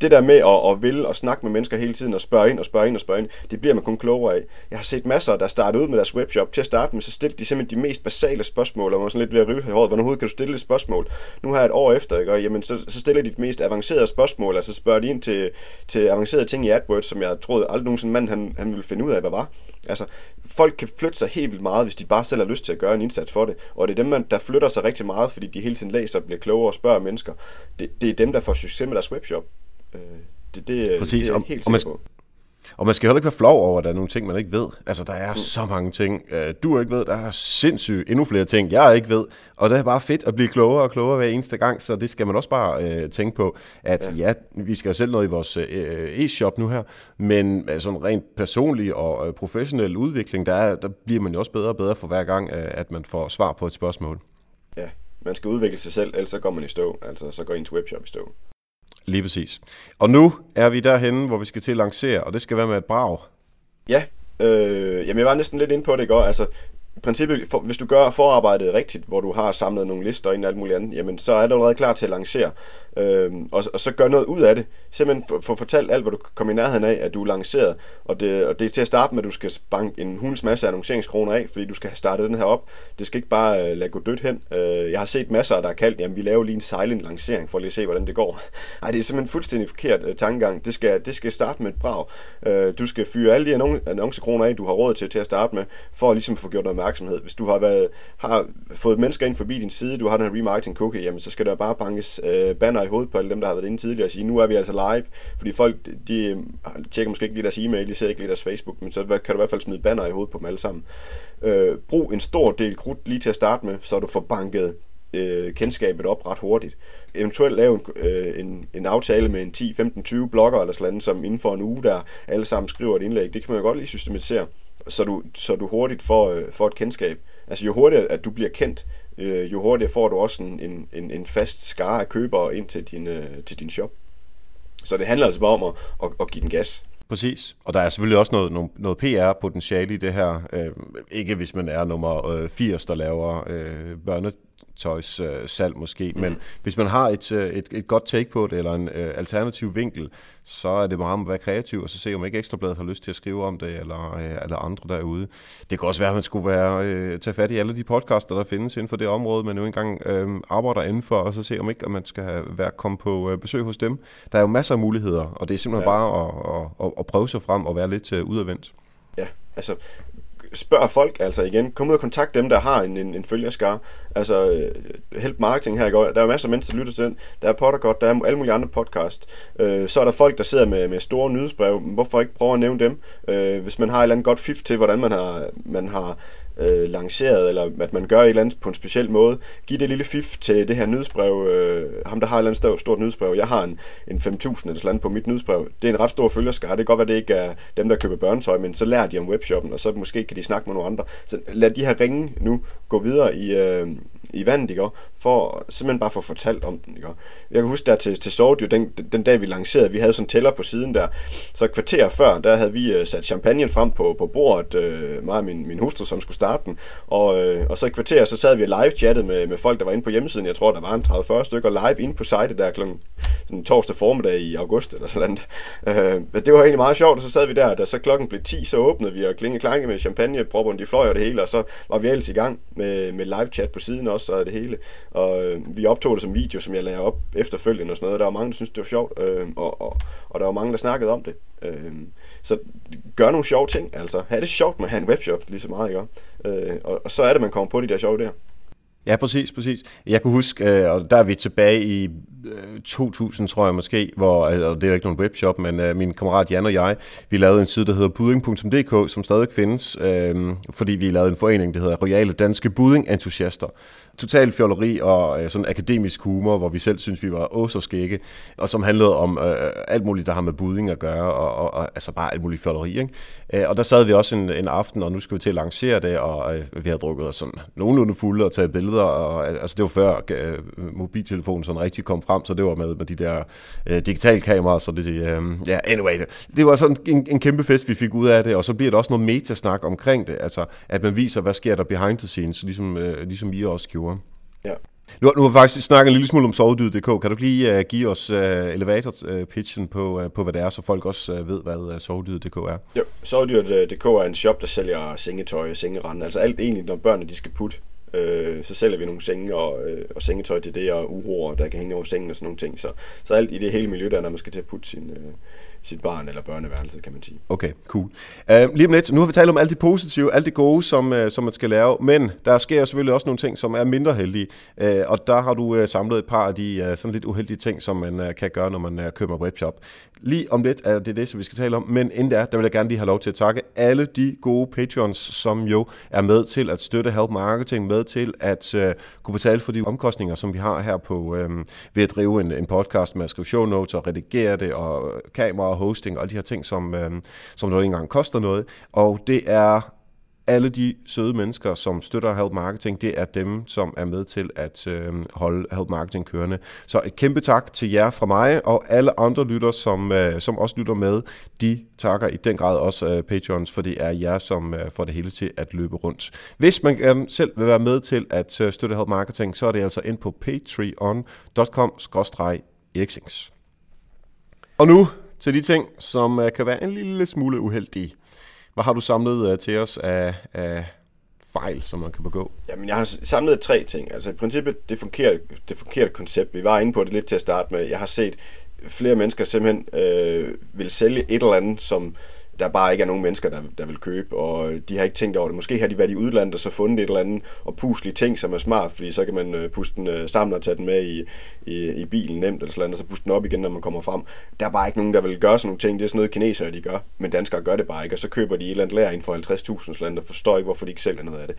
det der med at, at vil og snakke med mennesker hele tiden og spørge ind og spørge ind og spørge ind, det bliver man kun klogere af. Jeg har set masser, der startede ud med deres webshop. Til at starte med, så stillede de simpelthen de mest basale spørgsmål, og man var sådan lidt ved at rive i håret, hvordan kan du stille et spørgsmål? Nu har jeg et år efter, ikke? Og jamen, så, så stiller de de mest avancerede spørgsmål, altså spørger de ind til, til avancerede ting i AdWords, som jeg troede aldrig nogensinde mand han, han ville finde ud af, hvad var. Altså, folk kan flytte sig helt vildt meget, hvis de bare selv har lyst til at gøre en indsats for det. Og det er dem, der flytter sig rigtig meget, fordi de hele tiden læser bliver klogere og spørger mennesker. Det, det er dem, der får succes med deres webshop. Øh, det, det, Præcis, det er helt og, og man, på. Og man skal heller ikke være flov over, at der er nogle ting, man ikke ved. Altså, der er mm. så mange ting, øh, du ikke ved. Der er sindssygt endnu flere ting, jeg ikke ved. Og det er bare fedt at blive klogere og klogere hver eneste gang, så det skal man også bare øh, tænke på, at ja. ja, vi skal selv noget i vores øh, e-shop nu her, men øh, sådan rent personlig og øh, professionel udvikling, der, er, der bliver man jo også bedre og bedre for hver gang, øh, at man får svar på et spørgsmål. Ja, man skal udvikle sig selv, ellers så går man i stå. Altså, så går ens webshop i stå. Lige præcis. Og nu er vi derhenne, hvor vi skal til at lancere, og det skal være med et brag. Ja, øh, jamen jeg var næsten lidt inde på det i går. Altså, princippet, for, hvis du gør forarbejdet rigtigt, hvor du har samlet nogle lister ind og alt muligt andet, jamen så er du allerede klar til at lancere. Øh, og, og så gør noget ud af det. Simpelthen få for fortalt alt, hvad du kommer i nærheden af, at du er lanceret. Og det, og det er til at starte med, at du skal banke en hunds masse annonceringskroner af, fordi du skal have startet den her op. Det skal ikke bare øh, lade gå dødt hen. Øh, jeg har set masser, der har kaldt, jamen vi laver lige en silent lancering, for lige at se, hvordan det går. [laughs] Nej, det er simpelthen fuldstændig forkert øh, tankegang. Det skal, det skal starte med et brag. Øh, du skal fyre alle de annoncekroner af, du har råd til til at starte med, for ligesom at ligesom få gjort noget opmærksomhed. Hvis du har, været, har fået mennesker ind forbi din side, du har den her remarketing cookie, jamen så skal der bare bankes øh, banner i hovedet på alle dem, der har været inde tidligere og sige, nu er vi altså live, fordi folk, de øh, tjekker måske ikke lige deres e-mail, de ser ikke lige deres Facebook, men så kan du i hvert fald smide banner i hovedet på dem alle sammen. Øh, brug en stor del krudt lige til at starte med, så du får banket øh, kendskabet op ret hurtigt. Eventuelt lave en, øh, en, en aftale med en 10, 15, 20 blogger eller sådan som inden for en uge, der alle sammen skriver et indlæg. Det kan man jo godt lige systematisere, så du, så du hurtigt får, øh, får et kendskab. Altså jo hurtigere, at du bliver kendt, øh, jo hurtigere får du også en, en, en fast skare af købere ind til din, øh, til din shop. Så det handler altså bare om at, at, at give den gas. Præcis, og der er selvfølgelig også noget, noget, PR-potentiale i det her. Øh, ikke hvis man er nummer øh, 80, der laver øh, børne, tøjs øh, salg måske, mm. men hvis man har et, øh, et, et godt take på det, eller en øh, alternativ vinkel, så er det meget om at være kreativ, og så se om ikke Ekstrabladet har lyst til at skrive om det, eller, øh, eller andre derude. Det kan også være, at man skulle være, øh, tage fat i alle de podcaster, der findes inden for det område, man jo engang øh, arbejder indenfor, og så se om ikke, at man skal have, være komme på øh, besøg hos dem. Der er jo masser af muligheder, og det er simpelthen ja. bare at, at, at prøve sig frem og være lidt øh, udadvendt. Ja, altså spørg folk altså igen. Kom ud og kontakt dem, der har en, en, en følgerskare. Altså, øh, Help Marketing her i går. Der er masser af mennesker, der lytter til den. Der er Pottergott, der er alle mulige andre podcast. Øh, så er der folk, der sidder med, med store nyhedsbrev. Hvorfor ikke prøve at nævne dem? Øh, hvis man har et eller andet godt fif til, hvordan man har, man har øh, lanceret, eller at man gør et eller andet på en speciel måde. Giv det lille fif til det her nyhedsbrev. Øh, ham, der har et eller andet stort, stort nyhedsbrev. Jeg har en, en 5.000 eller sådan på mit nyhedsbrev. Det er en ret stor følgerskare. Det kan godt være, det ikke er dem, der køber børnetøj, men så lærer de om webshoppen, og så måske kan de snakke med nogle andre. Så lad de her ringe nu gå videre i, øh, i vandet, ikke? for simpelthen bare få fortalt om den. Ikke? Jeg kan huske der til, til Sordio, den, den dag vi lancerede, vi havde sådan en tæller på siden der, så et kvarter før, der havde vi øh, sat champagne frem på, på bordet, øh, mig og min, min hustru, som skulle starte den, og, øh, og så i kvarter, så sad vi og live-chattet med, med folk, der var inde på hjemmesiden, jeg tror, der var en 30-40 stykker live inde på site der kl. Sådan torsdag formiddag i august eller sådan noget. Uh, det var egentlig meget sjovt, og så sad vi der, da så klokken blev 10, så åbnede vi og klinge klanke med champagne, propperne de fløj og det hele, og så var vi ellers i gang med, med live-chat på siden også, og det hele. Og øh, vi optog det som video, som jeg lagde op efterfølgende og sådan noget. Der var mange, der syntes, det var sjovt, øh, og, og, og der var mange, der snakkede om det. Øh, så gør nogle sjove ting, altså. Ha' det sjovt med at have en webshop, lige så meget, ikke? Øh, og, og så er det, man kommer på de der sjove der. Ja, præcis, præcis. Jeg kunne huske, øh, og der er vi tilbage i øh, 2000, tror jeg måske, hvor, altså, det er ikke nogen webshop, men øh, min kammerat Jan og jeg, vi lavede en side, der hedder budding.dk, som stadig findes, øh, fordi vi lavede en forening, der hedder Royale Danske Budding Entusiaster total fjolleri og øh, sådan akademisk humor, hvor vi selv synes, vi var åh så skægge, og som handlede om øh, alt muligt, der har med budding at gøre, og, og, og altså bare alt muligt fjolleri. Ikke? Øh, og der sad vi også en, en aften, og nu skulle vi til at lancere det, og øh, vi havde drukket os sådan nogenlunde fulde og taget billeder, og altså det var før øh, mobiltelefonen sådan rigtig kom frem, så det var med, med de der øh, digitale kameraer, så det, øh, ja, anyway, det, det var sådan en, en kæmpe fest, vi fik ud af det, og så bliver der også noget metasnak omkring det, altså at man viser, hvad sker der behind the scenes, ligesom, øh, ligesom I også gjorde. Ja. Nu, nu har vi faktisk snakket en lille smule om sovedyr.dk. Kan du lige uh, give os uh, elevator-pitchen uh, på, uh, på, hvad det er, så folk også uh, ved, hvad uh, sovedyr.dk er? Jo, sovedyr.dk er en shop, der sælger sengetøj og sengerande. Altså alt egentlig, når børnene de skal putte. Øh, så sælger vi nogle senge og, øh, og sengetøj til det, og uroer, der kan hænge over sengen og sådan nogle ting. Så, så alt i det hele miljø, der når man skal til at putte sin, øh, sit barn eller børneværelse, kan man sige. Okay, cool. Uh, lige om lidt, nu har vi talt om alt det positive, alt det gode, som, uh, som man skal lave, men der sker selvfølgelig også nogle ting, som er mindre heldige, uh, og der har du uh, samlet et par af de uh, sådan lidt uheldige ting, som man uh, kan gøre, når man uh, køber webshop. Lige om lidt er det det, som vi skal tale om, men inden der, der vil jeg gerne lige have lov til at takke alle de gode patrons, som jo er med til at støtte Help Marketing, med til at øh, kunne betale for de omkostninger, som vi har her på øh, ved at drive en, en podcast med at skrive show notes og redigere det, og kamera og hosting og alle de her ting, som, øh, som der ikke engang koster noget. Og det er alle de søde mennesker, som støtter Help Marketing, det er dem, som er med til at øh, holde Help Marketing kørende. Så et kæmpe tak til jer fra mig, og alle andre lytter, som, øh, som også lytter med, de takker i den grad også øh, Patreons, for det er jer, som øh, får det hele til at løbe rundt. Hvis man øh, selv vil være med til at øh, støtte Help Marketing, så er det altså ind på patreon.com-eriksings. Og nu til de ting, som øh, kan være en lille smule uheldige. Hvad har du samlet uh, til os af, af fejl, som man kan begå? Jamen, jeg har samlet tre ting. Altså i princippet, det forkerte, det forkerte koncept. Vi var inde på det lidt til at starte med. Jeg har set flere mennesker simpelthen øh, vil sælge et eller andet, som der bare ikke er nogen mennesker, der, der vil købe, og de har ikke tænkt over det. Måske har de været i udlandet og så fundet et eller andet og puslige ting, som er smart, fordi så kan man øh, puste den øh, sammen og tage den med i, i, i bilen nemt, eller sådan og så puste den op igen, når man kommer frem. Der er bare ikke nogen, der vil gøre sådan nogle ting. Det er sådan noget, kinesere de gør, men danskere gør det bare ikke, og så køber de et eller andet lærer ind for 50.000 sådan og forstår ikke, hvorfor de ikke sælger noget af det.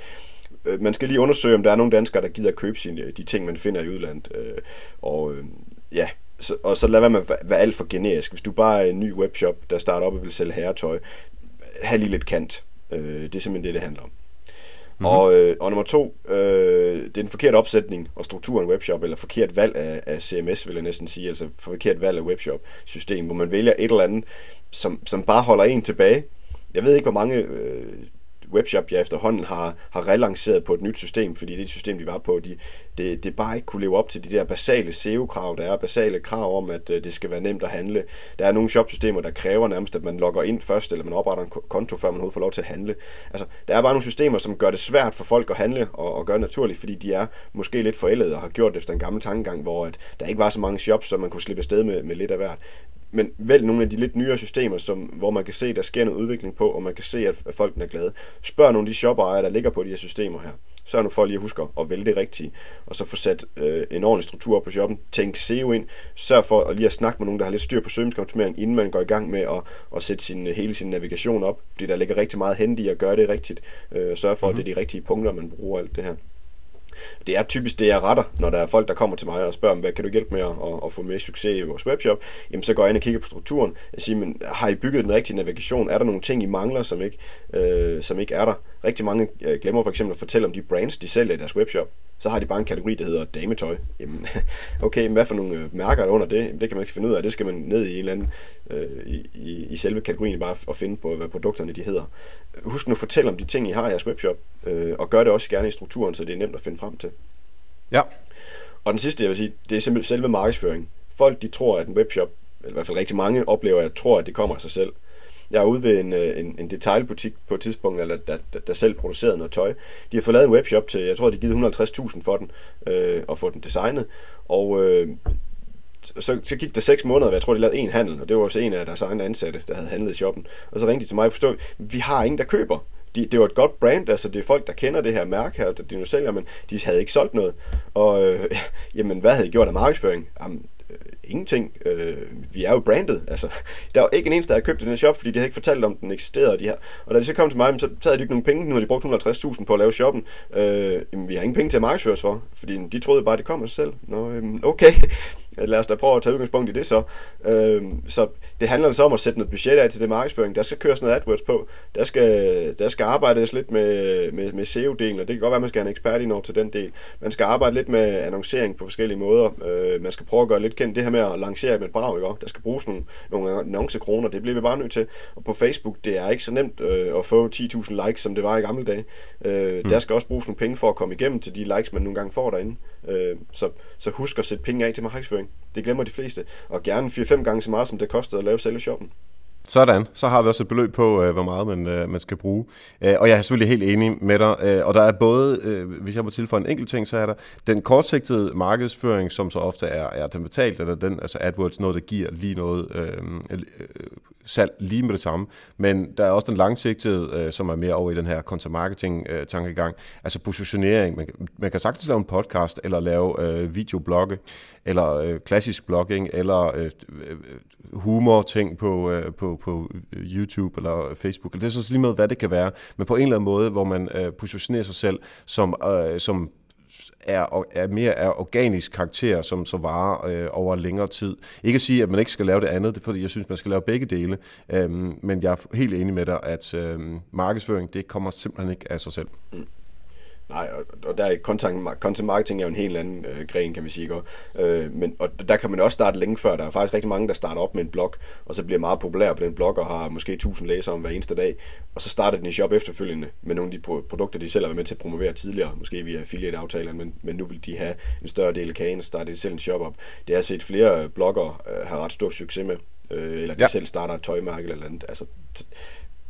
Øh, man skal lige undersøge, om der er nogle danskere, der gider købe sine, de ting, man finder i udlandet. Øh, og øh, ja, så, og så lad være med at være alt for generisk. Hvis du bare er en ny webshop, der starter op og vil sælge herretøj, have lige lidt kant. Øh, det er simpelthen det, det handler om. Mm-hmm. Og, øh, og nummer to, øh, det er en forkert opsætning og struktur af en webshop, eller forkert valg af, af CMS, vil jeg næsten sige, altså forkert valg af webshop-system, hvor man vælger et eller andet, som, som bare holder en tilbage. Jeg ved ikke, hvor mange øh, webshop, jeg efterhånden har, har relanceret på et nyt system, fordi det system, de var på, de, det, det bare ikke kunne leve op til de der basale SEO-krav. Der er basale krav om, at øh, det skal være nemt at handle. Der er nogle shopsystemer, der kræver nærmest, at man logger ind først, eller man opretter en konto, før man overhovedet får lov til at handle. Altså, der er bare nogle systemer, som gør det svært for folk at handle og, og gøre naturligt, fordi de er måske lidt forældede og har gjort det efter en gammel tankegang, hvor at der ikke var så mange shops, så man kunne slippe afsted med, med lidt af hvert men vælg nogle af de lidt nyere systemer, som, hvor man kan se, der sker noget udvikling på, og man kan se, at, at folk er glade. Spørg nogle af de shopejere, der ligger på de her systemer her. sørg nu for lige at huske at vælge det rigtige, og så få sat øh, en ordentlig struktur op på shoppen, tænk SEO ind, sørg for at lige at snakke med nogen, der har lidt styr på søgningsoptimering, inden man går i gang med at, at sætte sin, hele sin navigation op, fordi der ligger rigtig meget hen i at gøre det rigtigt, øh, sørg for, mm-hmm. at det er de rigtige punkter, man bruger alt det her det er typisk det, jeg retter, når der er folk, der kommer til mig og spørger, hvad kan du hjælpe med at, at, få mere succes i vores webshop? Jamen, så går jeg ind og kigger på strukturen. og siger, men har I bygget den rigtige navigation? Er der nogle ting, I mangler, som ikke, øh, som ikke er der? Rigtig mange øh, glemmer for eksempel at fortælle om de brands, de sælger i deres webshop. Så har de bare en kategori, der hedder dametøj. Jamen, [laughs] okay, men hvad for nogle øh, mærker er der under det? Jamen, det kan man ikke finde ud af. Det skal man ned i en eller anden, øh, i, i, i selve kategorien bare at finde på, hvad produkterne de hedder. Husk nu at fortælle om de ting, I har i jeres webshop, øh, og gør det også gerne i strukturen, så det er nemt at finde frem til. Ja. Og den sidste, jeg vil sige, det er simpelthen selve markedsføring. Folk, de tror, at en webshop, eller i hvert fald rigtig mange, oplever, at tror, at det kommer af sig selv. Jeg er ude ved en, øh, en, en detailbutik på et tidspunkt, eller der, der, der selv producerede noget tøj. De har fået lavet en webshop til, jeg tror, de har givet 150.000 for den, øh, og få den designet. Og øh, så, så gik der seks måneder, og jeg tror, de lavede en handel, og det var også en af deres egne ansatte, der havde handlet i shoppen. Og så ringte de til mig og forstod, vi har ingen, der køber de, det var et godt brand, altså det er folk, der kender det her mærke her, de nu sælger, men de havde ikke solgt noget. Og øh, [laughs] jamen, hvad havde de gjort af markedsføring? Jamen, ingenting. Øh, vi er jo brandet. Altså, der var ikke en eneste, der havde købt den her shop, fordi de havde ikke fortalt om, den eksisterede. Og, de her. og da de så kom til mig, så havde de ikke nogen penge. Nu har de brugt 150.000 på at lave shoppen. Øh, jamen, vi har ingen penge til at markedsføres for, fordi de troede bare, at det kom af sig selv. Nå, øh, okay. Lad os da prøve at tage udgangspunkt i det så. Øh, så det handler så om at sætte noget budget af til det markedsføring. Der skal køres noget AdWords på. Der skal, der skal arbejdes lidt med, med, med SEO-delen, og det kan godt være, at man skal have en ekspert ind over til den del. Man skal arbejde lidt med annoncering på forskellige måder. Øh, man skal prøve at gøre lidt kendt det her med at lancere med et brag. Ikke? Der skal bruges nogle, nogle annoncekroner. Det bliver vi bare nødt til. Og på Facebook, det er ikke så nemt øh, at få 10.000 likes, som det var i gamle dage. Øh, mm. Der skal også bruges nogle penge for at komme igennem til de likes, man nogle gange får derinde. Øh, så, så husk at sætte penge af til markedsføring. Det glemmer de fleste. Og gerne 4-5 gange så meget, som det kostede at lave selve shoppen. Sådan, så har vi også et beløb på, øh, hvor meget man, øh, man skal bruge. Øh, og jeg er selvfølgelig helt enig med dig. Øh, og der er både, øh, hvis jeg må tilføje en enkelt ting, så er der den kortsigtede markedsføring, som så ofte er, er den betalt, eller den, altså AdWords, noget, der giver lige noget øh, øh, salg lige med det samme. Men der er også den langsigtede, øh, som er mere over i den her content marketing øh, tankegang, altså positionering. Man, man kan sagtens lave en podcast, eller lave øh, videoblogge, eller øh, klassisk blogging, eller øh, øh humor-ting på, øh, på, på YouTube eller Facebook. Det er så lige med, hvad det kan være, men på en eller anden måde, hvor man øh, positionerer sig selv som, øh, som er, er mere af organisk karakter, som så varer øh, over længere tid. Ikke at sige, at man ikke skal lave det andet, det er fordi, jeg synes, man skal lave begge dele. Øhm, men jeg er helt enig med dig, at øh, markedsføring, det kommer simpelthen ikke af sig selv. Mm. Nej, og, og der er content, content marketing er jo en helt anden øh, gren, kan man sige. Ikke? Øh, men, og der kan man også starte længe før. Der er faktisk rigtig mange, der starter op med en blog, og så bliver meget populær på den blog, og har måske 1000 læsere om hver eneste dag. Og så starter den i shop efterfølgende med nogle af de produkter, de selv har været med til at promovere tidligere, måske via affiliate-aftaler, men, men nu vil de have en større del af kagen, og starte de selv en shop op. Det har jeg set flere blogger øh, have ret stor succes med, øh, eller de ja. selv starter et tøjmærke eller andet. Altså,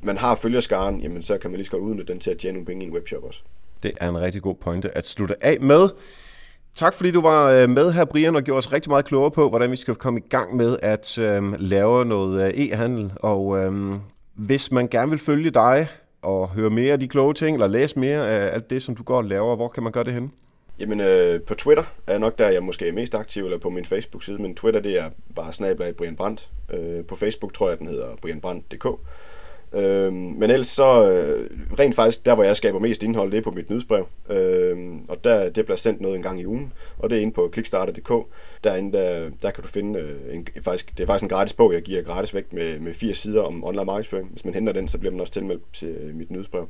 man har følgerskaren, jamen så kan man lige så godt udnytte den til at tjene nogle penge i en webshop også. Det er en rigtig god pointe at slutte af med. Tak fordi du var øh, med her, Brian, og gjorde os rigtig meget klogere på, hvordan vi skal komme i gang med at øh, lave noget øh, e-handel. Og øh, hvis man gerne vil følge dig og høre mere af de kloge ting, eller læse mere af alt det, som du går og laver, hvor kan man gøre det hen? Jamen, øh, på Twitter er nok der, jeg måske er mest aktiv, eller på min Facebook-side, men Twitter, det er bare snablag Brian Brandt. Øh, på Facebook tror jeg, den hedder brianbrandt.dk. Øh, men ellers så, øh, rent faktisk, der hvor jeg skaber mest indhold, det er på mit nyhedsbrev. Øh, og der, det bliver sendt noget en gang i ugen, og det er inde på kickstarter.dk. Derinde, der, der kan du finde, øh, en, faktisk, det er faktisk en gratis bog, jeg giver gratis væk med, med fire sider om online markedsføring. Hvis man henter den, så bliver man også tilmeldt til øh, mit nyhedsbrev.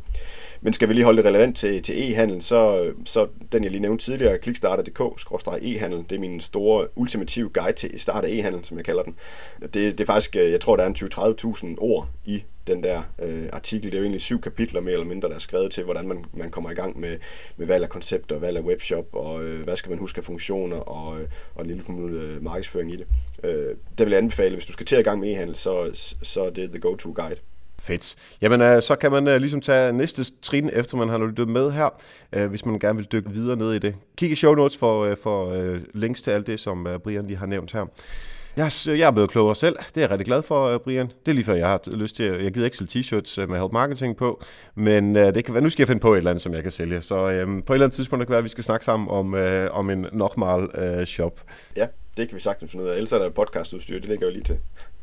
Men skal vi lige holde det relevant til, til e-handel, så, så den jeg lige nævnte tidligere, kickstarter.dk-e-handel, det er min store ultimative guide til start af e-handel, som jeg kalder den. Det, det er faktisk, øh, jeg tror, der er en 20-30.000 ord i den der øh, artikel. Det er jo egentlig syv kapitler mere eller mindre, der er skrevet til, hvordan man, man kommer i gang med, med valg af koncepter, valg af webshop, og øh, hvad skal man huske af funktioner, og, øh, og en lille smule øh, markedsføring i det. Øh, det vil jeg anbefale, hvis du skal til i gang med e-handel, så, så er det the go-to guide. Fedt. Jamen, øh, så kan man øh, ligesom tage næste trin, efter man har lyttet med her, øh, hvis man gerne vil dykke videre ned i det. Kig i show notes for, øh, for øh, links til alt det, som øh, Brian lige har nævnt her. Jeg, jeg er blevet klogere selv. Det er jeg rigtig glad for, øh, Brian. Det er lige før, jeg har lyst til Jeg gider ikke sælge t-shirts øh, med Help Marketing på, men uh, det kan være, nu skal jeg finde på et eller andet, som jeg kan sælge. Så um, på et eller andet tidspunkt kan det være, at vi skal snakke sammen om, uh, om en Nochmal uh, shop. Ja, det kan vi sagtens finde ud af. Ellers er der podcastudstyr, det ligger jo lige til.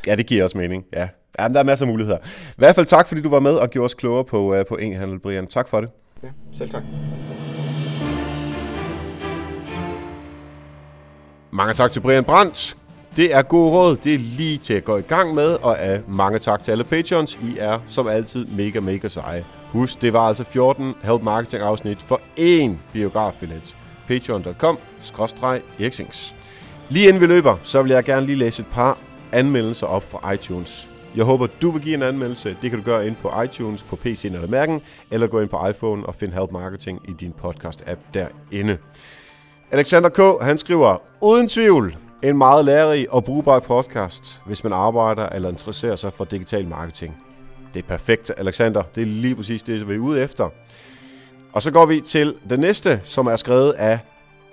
Ja, det giver også mening. Ja. ja men der er masser af muligheder. I hvert fald tak, fordi du var med og gjorde os klogere på, uh, på e-handel, Brian. Tak for det. Ja, selv tak. Mange tak til Brian Brandt. Det er god råd, det er lige til at gå i gang med, og af mange tak til alle patrons. I er som altid mega, mega seje. Husk, det var altså 14 Help Marketing afsnit for én biografbillet. patreon.com eriksings. Lige inden vi løber, så vil jeg gerne lige læse et par anmeldelser op fra iTunes. Jeg håber, du vil give en anmeldelse. Det kan du gøre ind på iTunes, på PC eller mærken, eller gå ind på iPhone og find Help Marketing i din podcast-app derinde. Alexander K. han skriver, uden tvivl, en meget lærerig og brugbar podcast, hvis man arbejder eller interesserer sig for digital marketing. Det er perfekt, Alexander. Det er lige præcis det, vi er ude efter. Og så går vi til det næste, som er skrevet af,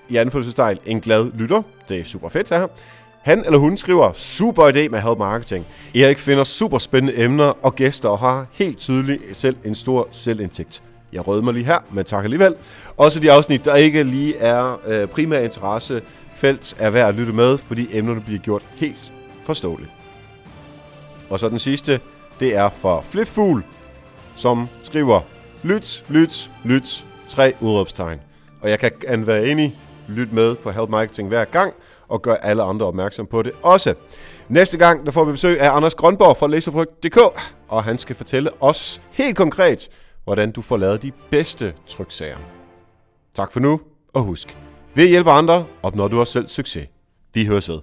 i anfølgelsestegn, en glad lytter. Det er super fedt, det her. Han eller hun skriver, super idé med Help Marketing. Erik finder super spændende emner og gæster og har helt tydeligt selv en stor selvindsigt. Jeg rød mig lige her, men tak alligevel. Også de afsnit, der ikke lige er øh, primær interesse felt, er værd at lytte med, fordi emnerne bliver gjort helt forståeligt. Og så den sidste, det er fra Flipfugl, som skriver, lyt, lyt, lyt, tre udråbstegn. Og jeg kan være enig, lyt med på Help Marketing hver gang, og gør alle andre opmærksom på det også. Næste gang, der får vi besøg af Anders Grønborg fra Laserprodukt.dk, og han skal fortælle os helt konkret, hvordan du får lavet de bedste tryksager. Tak for nu, og husk, ved at hjælpe andre opnår du også selv succes. Vi høres ved.